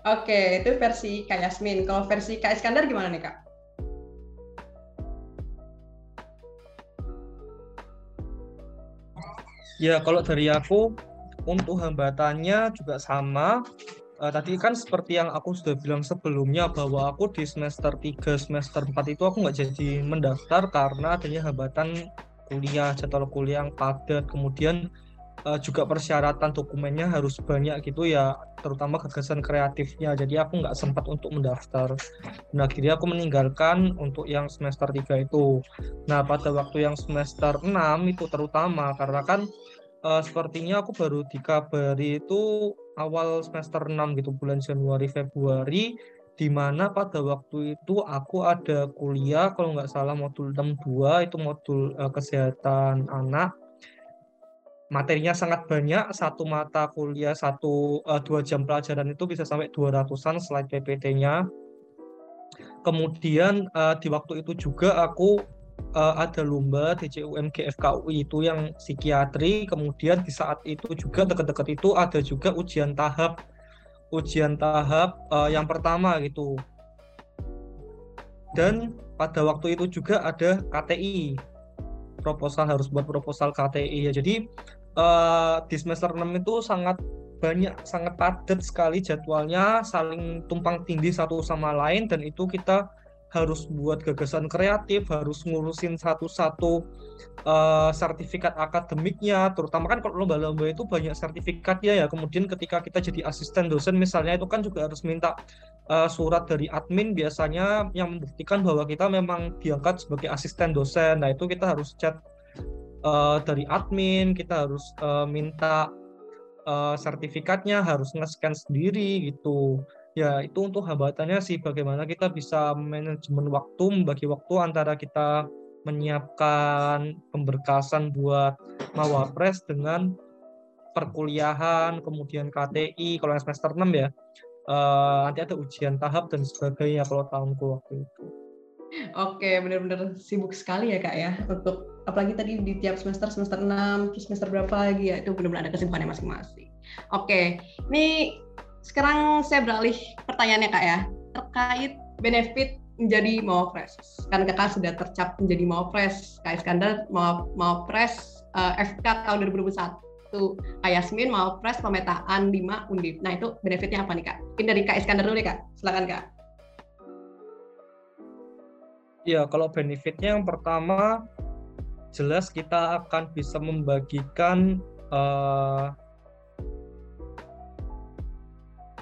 Oke, itu versi Kak Yasmin. Kalau versi Kak Iskandar gimana nih, Kak? Ya, kalau dari aku, untuk hambatannya juga sama. Uh, tadi kan seperti yang aku sudah bilang sebelumnya bahwa aku di semester 3, semester 4 itu aku nggak jadi mendaftar karena adanya hambatan kuliah, jadwal kuliah yang padat. Kemudian uh, juga persyaratan dokumennya harus banyak gitu ya, terutama gagasan kreatifnya. Jadi aku nggak sempat untuk mendaftar. Nah, akhirnya aku meninggalkan untuk yang semester 3 itu. Nah, pada waktu yang semester 6 itu terutama karena kan uh, sepertinya aku baru dikabari itu awal semester 6 gitu bulan Januari Februari di mana pada waktu itu aku ada kuliah kalau nggak salah modul 62 itu modul uh, kesehatan anak. Materinya sangat banyak satu mata kuliah satu uh, dua jam pelajaran itu bisa sampai 200-an slide PPT-nya kemudian uh, di waktu itu juga aku uh, ada lomba TCUM GFKUI itu yang psikiatri kemudian di saat itu juga dekat-dekat itu ada juga ujian tahap ujian tahap uh, yang pertama gitu. Dan pada waktu itu juga ada KTI proposal harus buat proposal KTI ya. Jadi uh, di semester 6 itu sangat banyak sangat padat sekali jadwalnya saling tumpang tindih satu sama lain dan itu kita harus buat gagasan kreatif, harus ngurusin satu-satu uh, sertifikat akademiknya, terutama kan kalau lomba-lomba itu banyak sertifikatnya ya. Kemudian ketika kita jadi asisten dosen misalnya itu kan juga harus minta uh, surat dari admin biasanya yang membuktikan bahwa kita memang diangkat sebagai asisten dosen. Nah itu kita harus chat uh, dari admin, kita harus uh, minta uh, sertifikatnya, harus nge-scan sendiri gitu. Ya itu untuk hambatannya sih bagaimana kita bisa manajemen waktu membagi waktu antara kita menyiapkan pemberkasan buat mawapres dengan perkuliahan kemudian KTI kalau yang semester 6 ya uh, nanti ada ujian tahap dan sebagainya kalau tahunku waktu itu Oke, benar-benar sibuk sekali ya kak ya untuk apalagi tadi di tiap semester semester 6 terus semester berapa lagi ya itu benar-benar ada kesibukannya masing-masing. Oke, ini sekarang saya beralih pertanyaannya kak ya terkait benefit menjadi Mawapres. Kan kakak sudah tercap menjadi Mawapres, Kak Iskandar Mawapres uh, FK tahun 2021. Kak Yasmin Mawapres pemetaan 5 Undip. Nah itu benefitnya apa nih Kak? Mungkin dari Kak Iskandar dulu nih Kak. Silakan Kak. Ya, kalau benefitnya yang pertama jelas kita akan bisa membagikan uh,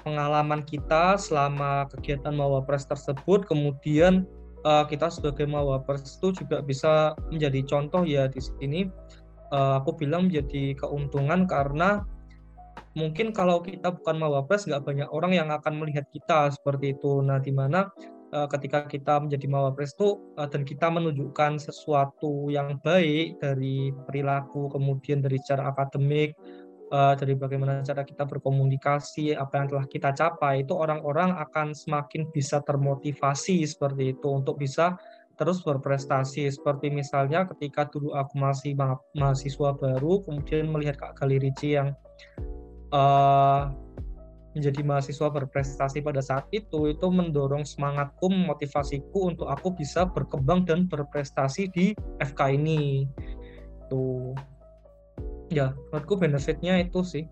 pengalaman kita selama kegiatan Mawapres tersebut, kemudian uh, kita sebagai Mawapres itu juga bisa menjadi contoh ya di sini. Uh, aku bilang menjadi keuntungan karena mungkin kalau kita bukan Mawapres nggak banyak orang yang akan melihat kita seperti itu. Nah, di mana uh, ketika kita menjadi Mawapres itu uh, dan kita menunjukkan sesuatu yang baik dari perilaku, kemudian dari cara akademik, uh, dari bagaimana cara kita berkomunikasi, apa yang telah kita capai, itu orang-orang akan semakin bisa termotivasi seperti itu untuk bisa terus berprestasi. Seperti misalnya ketika dulu aku masih ma mahasiswa baru, kemudian melihat Kak Gali Ricci yang uh, menjadi mahasiswa berprestasi pada saat itu, itu mendorong semangatku, motivasiku untuk aku bisa berkembang dan berprestasi di FK ini. Tuh ya menurutku benefitnya itu sih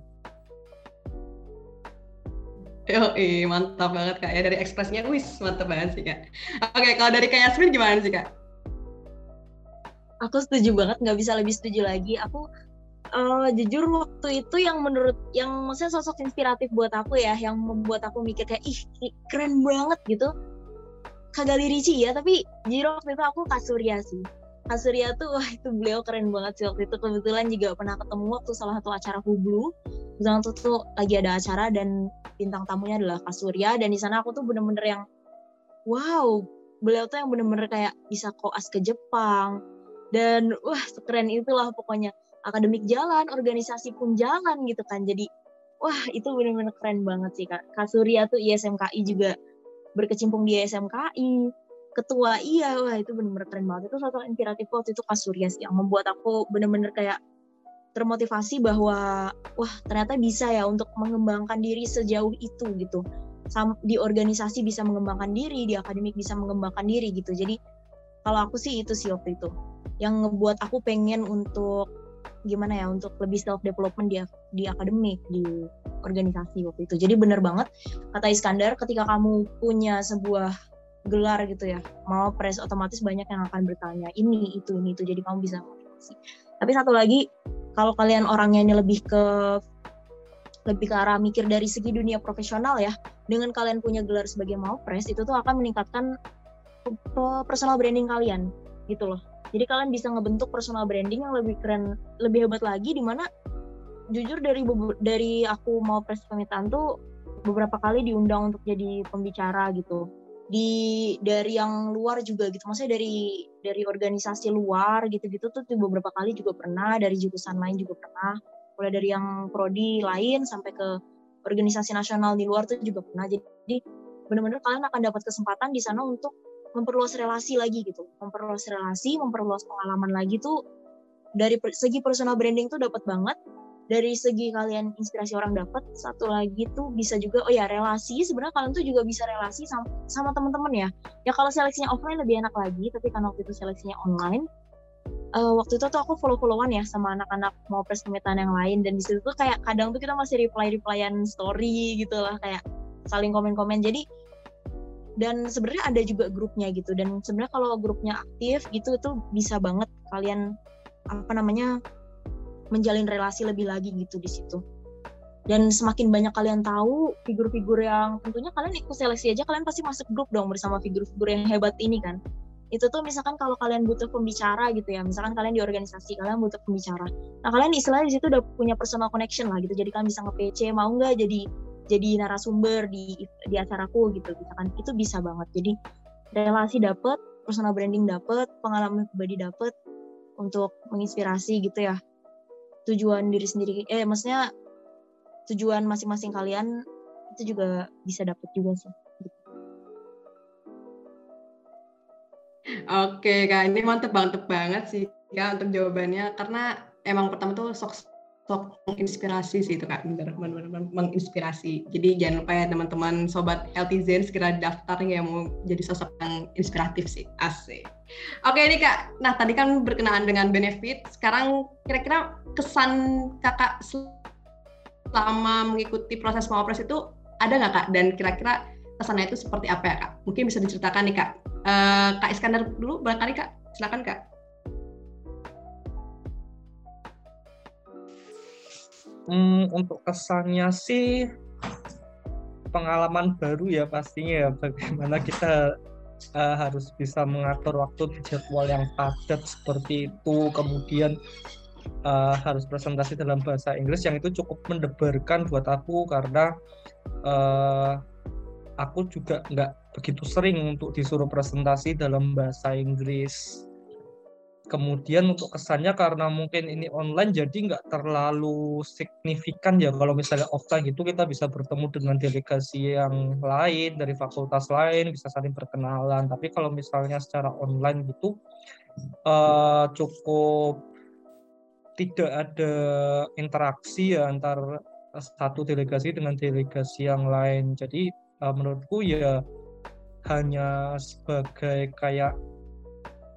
Yo, mantap banget kak ya dari ekspresinya, wis mantap banget sih kak. Oke, kalau dari kak Yasmin gimana sih kak? Aku setuju banget, nggak bisa lebih setuju lagi. Aku uh, jujur waktu itu yang menurut, yang maksudnya sosok inspiratif buat aku ya, yang membuat aku mikir kayak ih keren banget gitu. Kak Gali Ricci ya, tapi jujur waktu itu aku Kak Surya sih Surya tuh wah itu beliau keren banget sih waktu itu. Kebetulan juga pernah ketemu waktu salah satu acara Hublu. Kebetulan tuh, tuh lagi ada acara dan bintang tamunya adalah Kak Surya. Dan di sana aku tuh bener-bener yang wow beliau tuh yang bener-bener kayak bisa koas ke Jepang. Dan wah keren itulah pokoknya. Akademik jalan organisasi pun jalan gitu kan. Jadi wah itu bener-bener keren banget sih Kak. Kak Surya tuh ISMKI juga berkecimpung di ISMKI ketua. Iya wah itu bener-bener keren banget. Itu satu inspiratif waktu itu Kasurya sih yang membuat aku bener-bener kayak termotivasi bahwa wah ternyata bisa ya untuk mengembangkan diri sejauh itu gitu. Di organisasi bisa mengembangkan diri di akademik bisa mengembangkan diri gitu. Jadi kalau aku sih itu sih waktu itu yang ngebuat aku pengen untuk gimana ya untuk lebih self development di di akademik di organisasi waktu itu. Jadi bener banget kata Iskandar ketika kamu punya sebuah gelar gitu ya. Mau press otomatis banyak yang akan bertanya ini itu ini itu. Jadi kamu bisa motivasi tapi satu lagi kalau kalian orangnya ini lebih ke lebih ke arah mikir dari segi dunia profesional ya dengan kalian punya gelar sebagai mau press itu tuh akan meningkatkan personal branding kalian gitu loh. Jadi kalian bisa ngebentuk personal branding yang lebih keren lebih hebat lagi di mana jujur dari dari aku mau press pemitaan tuh beberapa kali diundang untuk jadi pembicara gitu di dari yang luar juga gitu. Maksudnya dari dari organisasi luar gitu-gitu tuh beberapa kali juga pernah dari jurusan lain juga pernah. Mulai dari yang prodi lain sampai ke organisasi nasional di luar tuh juga pernah. Jadi benar-benar kalian akan dapat kesempatan di sana untuk memperluas relasi lagi gitu. Memperluas relasi memperluas pengalaman lagi tuh dari segi personal branding tuh dapat banget dari segi kalian inspirasi orang dapat satu lagi tuh bisa juga oh ya relasi. Sebenarnya kalian tuh juga bisa relasi sama, sama teman-teman ya. Ya kalau seleksinya offline lebih enak lagi tapi karena waktu itu seleksinya online uh, waktu itu tuh aku follow-followan ya sama anak-anak mau pemetaan yang lain. Dan di situ tuh kayak kadang tuh kita masih reply-replyan story gitu lah kayak saling komen-komen. Jadi dan sebenarnya ada juga grupnya gitu. Dan sebenarnya kalau grupnya aktif gitu itu bisa banget kalian apa namanya menjalin relasi lebih lagi gitu di situ. Dan semakin banyak kalian tahu figur-figur yang tentunya kalian ikut seleksi aja kalian pasti masuk grup dong bersama figur-figur yang hebat ini kan. Itu tuh misalkan kalau kalian butuh pembicara gitu ya misalkan kalian di organisasi kalian butuh pembicara. Nah kalian istilahnya di situ udah punya personal connection lah gitu jadi kalian bisa nge-PC mau nggak jadi jadi narasumber di di acaraku gitu misalkan itu bisa banget. Jadi relasi dapet personal branding dapet pengalaman pribadi dapet untuk menginspirasi gitu ya tujuan diri sendiri. Eh maksudnya tujuan masing-masing kalian itu juga bisa dapet juga sih. Oke kak, ini mantep mantep banget sih ya untuk jawabannya. Karena emang pertama tuh sok sok menginspirasi sih itu kak. Bener, bener menginspirasi. Jadi jangan lupa ya teman-teman sobat healthy zen segera daftar ya mau jadi sosok yang inspiratif sih. Asik. Oke ini kak. Nah tadi kan berkenaan dengan benefit. Sekarang kira-kira kesan kakak selama mengikuti proses mawapres itu ada nggak kak? Dan kira-kira kesannya itu seperti apa ya kak? Mungkin bisa diceritakan nih kak. Uh, kak Iskandar dulu barangkali kak? Silakan kak Hmm, untuk kesannya sih pengalaman baru ya pastinya ya bagaimana kita uh, harus bisa mengatur waktu jadwal yang padat seperti itu. Kemudian uh, harus presentasi dalam bahasa Inggris yang itu cukup mendebarkan buat aku karena uh, aku juga nggak begitu sering untuk disuruh presentasi dalam bahasa Inggris kemudian untuk kesannya karena mungkin ini online jadi nggak terlalu signifikan ya. Kalau misalnya offline gitu kita bisa bertemu dengan delegasi yang lain dari fakultas lain bisa saling perkenalan tapi kalau misalnya secara online gitu uh, cukup tidak ada interaksi ya antar satu delegasi dengan delegasi yang lain. Jadi uh, menurutku ya hanya sebagai kayak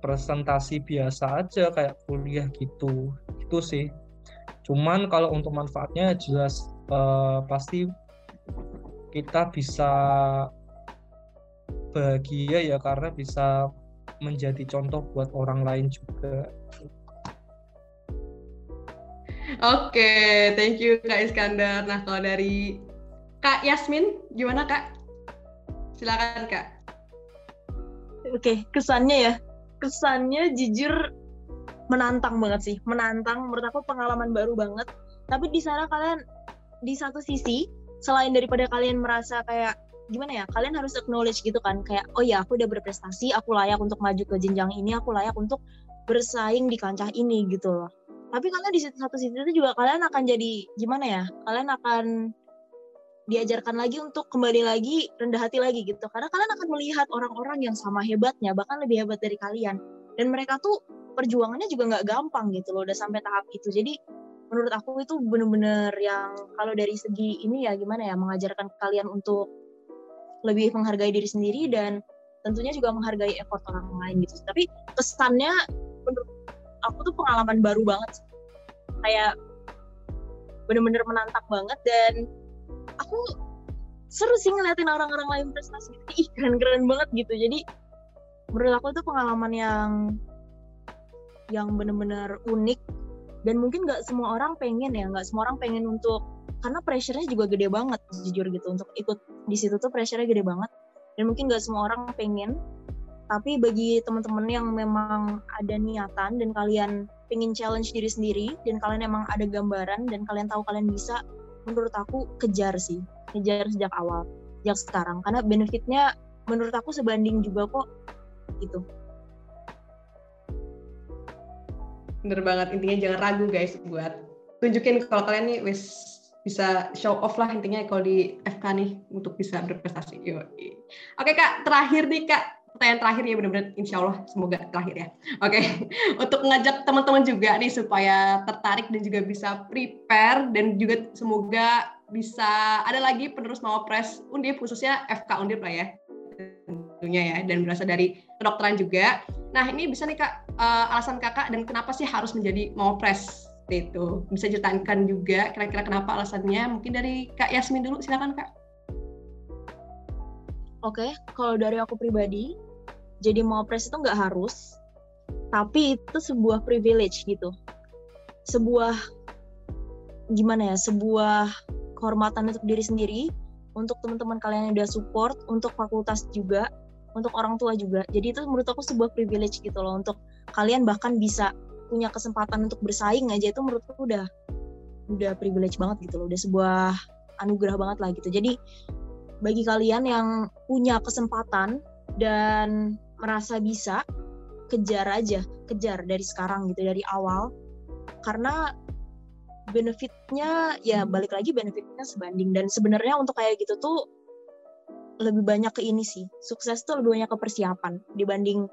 presentasi biasa aja kayak kuliah gitu itu sih cuman kalau untuk manfaatnya jelas uh, pasti kita bisa bahagia ya karena bisa menjadi contoh buat orang lain juga Oke, okay, thank you Kak Iskandar. Nah, kalau dari Kak Yasmin, gimana Kak? Silakan Kak. Oke, okay, kesannya ya kesannya jujur menantang banget sih. Menantang menurut aku pengalaman baru banget. Tapi di sana kalian di satu sisi selain daripada kalian merasa kayak gimana ya kalian harus acknowledge gitu kan kayak oh ya aku udah berprestasi aku layak untuk maju ke jenjang ini aku layak untuk bersaing di kancah ini gitu loh. Tapi kalian di satu sisi itu juga kalian akan jadi gimana ya kalian akan diajarkan lagi untuk kembali lagi rendah hati lagi gitu. Karena kalian akan melihat orang-orang yang sama hebatnya bahkan lebih hebat dari kalian. Dan mereka tuh perjuangannya juga nggak gampang gitu loh udah sampai tahap itu. Jadi menurut aku itu bener-bener yang kalau dari segi ini ya gimana ya mengajarkan kalian untuk lebih menghargai diri sendiri dan tentunya juga menghargai effort orang lain gitu. Tapi kesannya menurut aku tuh pengalaman baru banget kayak bener-bener menantang banget dan aku seru sih ngeliatin orang-orang lain prestasi ih keren-keren banget gitu. Jadi menurut aku itu pengalaman yang yang bener-bener unik. Dan mungkin nggak semua orang pengen ya nggak semua orang pengen untuk karena pressure-nya juga gede banget jujur gitu. Untuk ikut di situ tuh pressure-nya gede banget. Dan mungkin nggak semua orang pengen. Tapi bagi teman-teman yang memang ada niatan dan kalian pengen challenge diri sendiri dan kalian emang ada gambaran dan kalian tahu kalian bisa menurut aku kejar sih. Kejar sejak awal sejak sekarang. Karena benefitnya menurut aku sebanding juga kok gitu. Bener banget. Intinya jangan ragu guys buat tunjukin kalau kalian nih wis bisa show off lah intinya kalau di FK nih untuk bisa berprestasi. Yo. Oke kak, terakhir nih kak, pertanyaan terakhir ya benar-benar insya Allah semoga terakhir ya. Oke, okay. untuk ngajak teman-teman juga nih supaya tertarik dan juga bisa prepare dan juga semoga bisa ada lagi penerus mau press Undip khususnya FK Undip lah ya tentunya ya dan berasal dari kedokteran juga. Nah ini bisa nih kak uh, alasan kakak dan kenapa sih harus menjadi mau press itu bisa ceritakan juga kira-kira kenapa alasannya mungkin dari kak Yasmin dulu silakan kak. Oke, okay, kalau dari aku pribadi, jadi mau pres itu nggak harus, tapi itu sebuah privilege gitu. Sebuah gimana ya, sebuah kehormatan untuk diri sendiri, untuk teman-teman kalian yang udah support, untuk fakultas juga, untuk orang tua juga. Jadi itu menurut aku sebuah privilege gitu loh, untuk kalian bahkan bisa punya kesempatan untuk bersaing aja itu menurutku udah udah privilege banget gitu loh, udah sebuah anugerah banget lah gitu. Jadi bagi kalian yang punya kesempatan dan merasa bisa kejar aja, kejar dari sekarang gitu dari awal. Karena benefitnya ya balik lagi benefitnya sebanding. Dan sebenarnya untuk kayak gitu tuh lebih banyak ke ini sih. Sukses tuh lebih banyak ke persiapan. Dibanding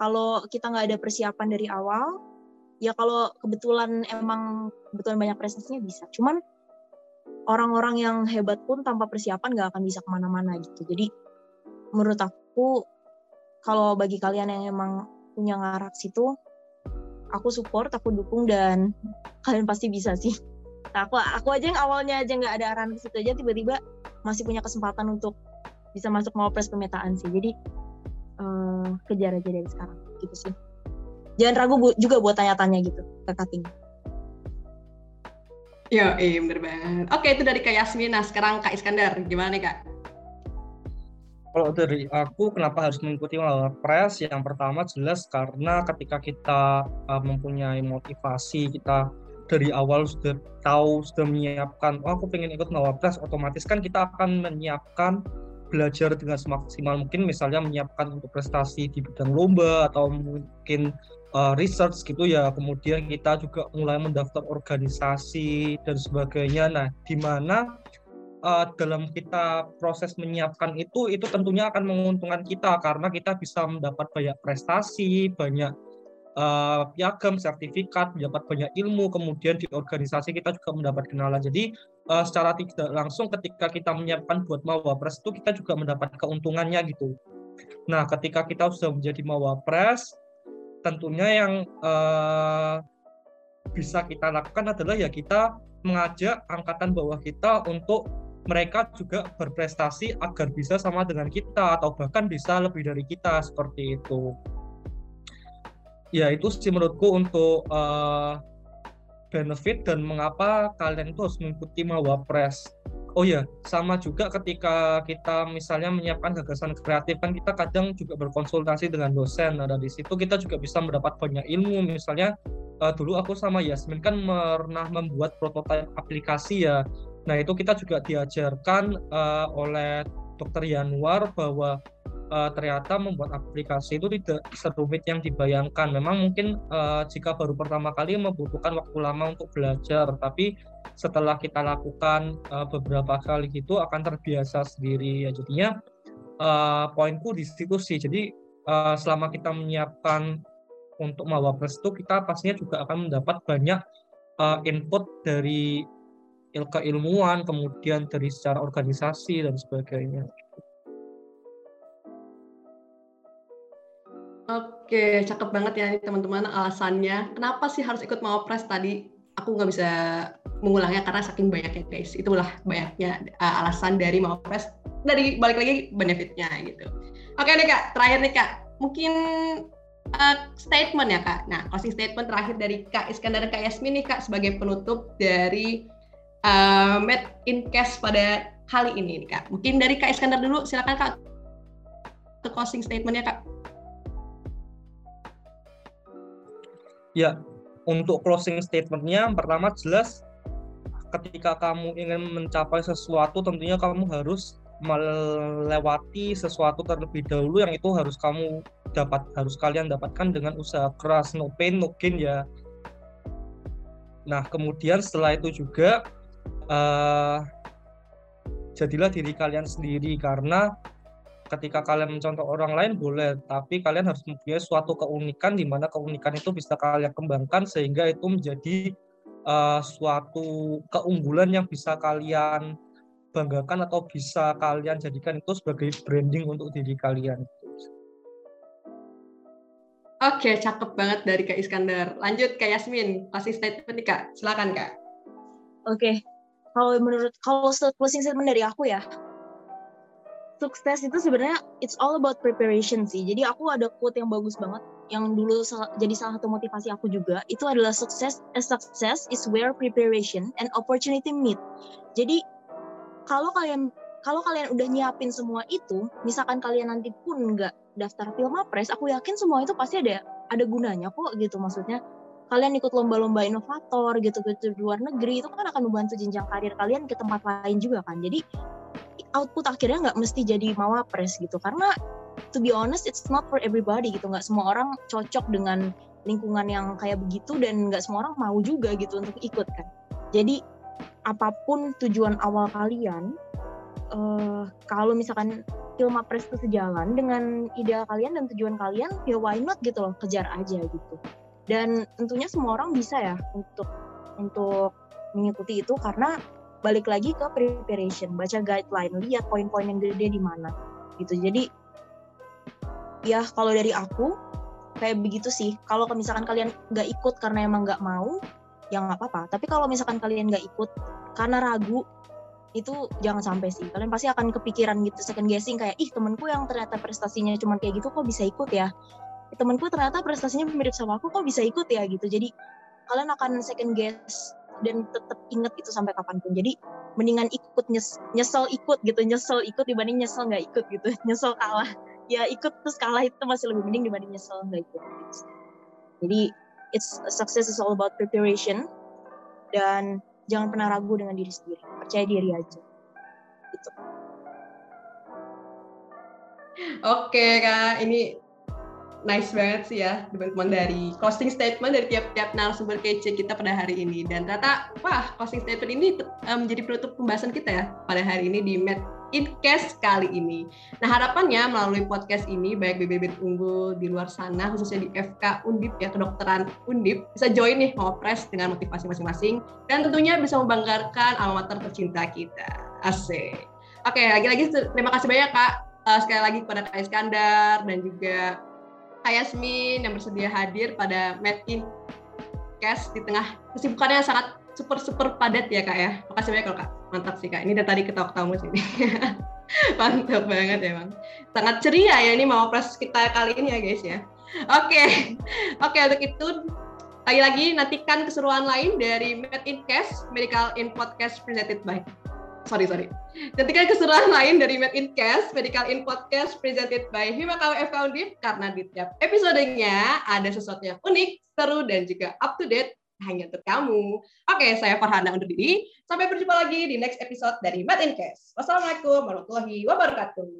kalau kita nggak ada persiapan dari awal ya kalau kebetulan emang kebetulan banyak prestasinya bisa. Cuman orang-orang yang hebat pun tanpa persiapan nggak akan bisa ke mana-mana gitu. Jadi menurut aku kalau bagi kalian yang emang punya ngarak situ aku support aku dukung dan kalian pasti bisa sih. Nah, aku aku aja yang awalnya aja nggak ada arahan ke situ aja tiba-tiba masih punya kesempatan untuk bisa masuk mawapres pemetaan sih. Jadi uh, kejar aja dari sekarang. Gitu sih. Jangan ragu bu juga buat tanya-tanya gitu ke Kating Ya, eh, bener banget. Oke, itu dari Kak Yasmin. Nah, sekarang Kak Iskandar, gimana nih Kak? Kalau dari aku kenapa harus mengikuti Wapres? Yang pertama jelas karena ketika kita uh, mempunyai motivasi, kita dari awal sudah tahu, sudah menyiapkan, oh aku pengen ikut Wapres, otomatis kan kita akan menyiapkan belajar dengan semaksimal mungkin misalnya menyiapkan untuk prestasi di bidang lomba atau mungkin uh, research gitu ya kemudian kita juga mulai mendaftar organisasi dan sebagainya nah di mana uh, dalam kita proses menyiapkan itu itu tentunya akan menguntungkan kita karena kita bisa mendapat banyak prestasi, banyak uh, piagam, sertifikat, mendapat banyak ilmu, kemudian di organisasi kita juga mendapat kenalan. Jadi uh, secara tidak langsung ketika kita menyiapkan buat mawapres itu kita juga mendapat keuntungannya gitu. Nah, ketika kita sudah menjadi mawapres, tentunya yang uh, bisa kita lakukan adalah ya kita mengajak angkatan bawah kita untuk mereka juga berprestasi agar bisa sama dengan kita atau bahkan bisa lebih dari kita seperti itu. Ya itu sih menurutku untuk uh, benefit dan mengapa kalian itu harus mengikuti Mawapres. Oh ya, sama juga ketika kita misalnya menyiapkan gagasan kreatif kan kita kadang juga berkonsultasi dengan dosen. Nah dari situ kita juga bisa mendapat banyak ilmu. Misalnya uh, dulu aku sama Yasmin kan pernah membuat prototipe aplikasi ya Nah itu kita juga diajarkan uh, oleh Dokter Yanuar bahwa uh, ternyata membuat aplikasi itu tidak serumit yang dibayangkan. Memang mungkin uh, jika baru pertama kali membutuhkan waktu lama untuk belajar, tapi setelah kita lakukan uh, beberapa kali gitu akan terbiasa sendiri. Ya jadinya uh, poinku di situ sih. Jadi uh, selama kita menyiapkan untuk mawapres itu kita pastinya juga akan mendapat banyak uh, input dari keilmuan, kemudian dari secara organisasi dan sebagainya. Oke, cakep banget ya teman-teman alasannya. Kenapa sih harus ikut Mawapres tadi? Aku nggak bisa mengulangnya karena saking banyaknya guys. Itulah banyaknya uh, alasan dari Mawapres. Dari balik lagi benefitnya gitu. Oke nih kak, terakhir nih kak. Mungkin uh, statement ya kak. Nah, closing statement terakhir dari kak Iskandar dan kak Yasmin nih kak sebagai penutup dari uh, in Cash pada kali ini nih Kak. Mungkin dari Kak Iskandar dulu, silakan Kak. The closing statementnya Kak. Ya, untuk closing statementnya pertama jelas ketika kamu ingin mencapai sesuatu tentunya kamu harus melewati sesuatu terlebih dahulu yang itu harus kamu dapat harus kalian dapatkan dengan usaha keras. No pain no gain ya. Nah kemudian setelah itu juga uh, jadilah diri kalian sendiri karena ketika kalian mencontoh orang lain boleh, tapi kalian harus mempunyai suatu keunikan di mana keunikan itu bisa kalian kembangkan sehingga itu menjadi uh, suatu keunggulan yang bisa kalian banggakan atau bisa kalian jadikan itu sebagai branding untuk diri kalian. Oke, cakep banget dari Kak Iskandar. Lanjut Kak Yasmin, kasih statement nih Kak. Silakan Kak. Oke, kalau menurut kalau closing statement dari aku ya sukses itu sebenarnya it's all about preparation sih. Jadi aku ada quote yang bagus banget yang dulu jadi salah satu motivasi aku juga. Itu adalah sukses a success is where preparation and opportunity meet. Jadi kalau kalian kalau kalian udah nyiapin semua itu misalkan kalian nanti pun nggak daftar film Filmapres aku yakin semua itu pasti ada ada gunanya kok gitu. Maksudnya kalian ikut lomba-lomba inovator gitu-gitu di luar negeri itu kan akan membantu jenjang karir kalian ke tempat lain juga kan. Jadi output akhirnya nggak mesti jadi mawapres gitu. Karena to be honest it's not for everybody gitu. Nggak semua orang cocok dengan lingkungan yang kayak begitu dan nggak semua orang mau juga gitu untuk ikut kan. Jadi apa pun tujuan awal kalian uh, kalau misalkan Filmapres itu sejalan dengan ideal kalian dan tujuan kalian ya why not gitu loh kejar aja gitu. Dan tentunya semua orang bisa ya untuk untuk mengikuti itu karena balik lagi ke preparation baca guideline lihat poin-poin yang gede di mana gitu. Jadi ya kalau dari aku kayak begitu sih. Kalau misalkan kalian nggak ikut karena emang nggak mau ya nggak apa-apa. Tapi kalau misalkan kalian nggak ikut karena ragu itu jangan sampai sih. Kalian pasti akan kepikiran gitu second guessing kayak ih temenku yang ternyata prestasinya cuma kayak gitu kok bisa ikut ya? Temanku ternyata prestasinya mirip sama aku kok bisa ikut ya? Gitu. Jadi kalian akan second guess dan tetap inget itu sampai kapan pun. Jadi mendingan ikut nyes nyesel ikut gitu nyesel ikut dibanding nyesel nggak ikut gitu nyesel kalah. Ya ikut terus kalah itu masih lebih mending dibanding nyesel nggak ikut. Jadi it's success is all about preparation dan jangan pernah ragu dengan diri sendiri. Percaya diri aja. Gitu. Oke kak, ini nice banget sih ya teman-teman dari closing statement dari tiap-tiap narasumber kece kita pada hari ini dan ternyata wah closing statement ini um, menjadi penutup pembahasan kita ya pada hari ini di Med Incast kali ini. Nah harapannya melalui podcast ini baik bibit unggul di luar sana khususnya di FK Undip ya kedokteran Undip bisa join nih mau press dengan motivasi masing-masing dan tentunya bisa membanggakan alma mater tercinta kita. Asik. Oke, lagi-lagi terima kasih banyak Kak uh, sekali lagi kepada Kak Iskandar dan juga Kak Yasmin yang bersedia hadir pada Made in Cast di tengah kesibukannya yang sangat super super padat ya kak ya. Makasih banyak loh kak, mantap sih kak. Ini dari tadi ketawa ketawa sini. mantap banget emang. Sangat ceria ya ini mau proses kita kali ini ya guys ya. Oke, oke untuk itu lagi-lagi nantikan keseruan lain dari Made in Cast Medical in Podcast presented by sorry sorry. Ketika keseruan lain dari Made in Cast, Medical in Podcast presented by Himakau FK karena di tiap episodenya ada sesuatu yang unik, seru dan juga up to date hanya untuk kamu. Oke, saya Farhana undur diri. Sampai berjumpa lagi di next episode dari Made in Cast. Wassalamualaikum warahmatullahi wabarakatuh.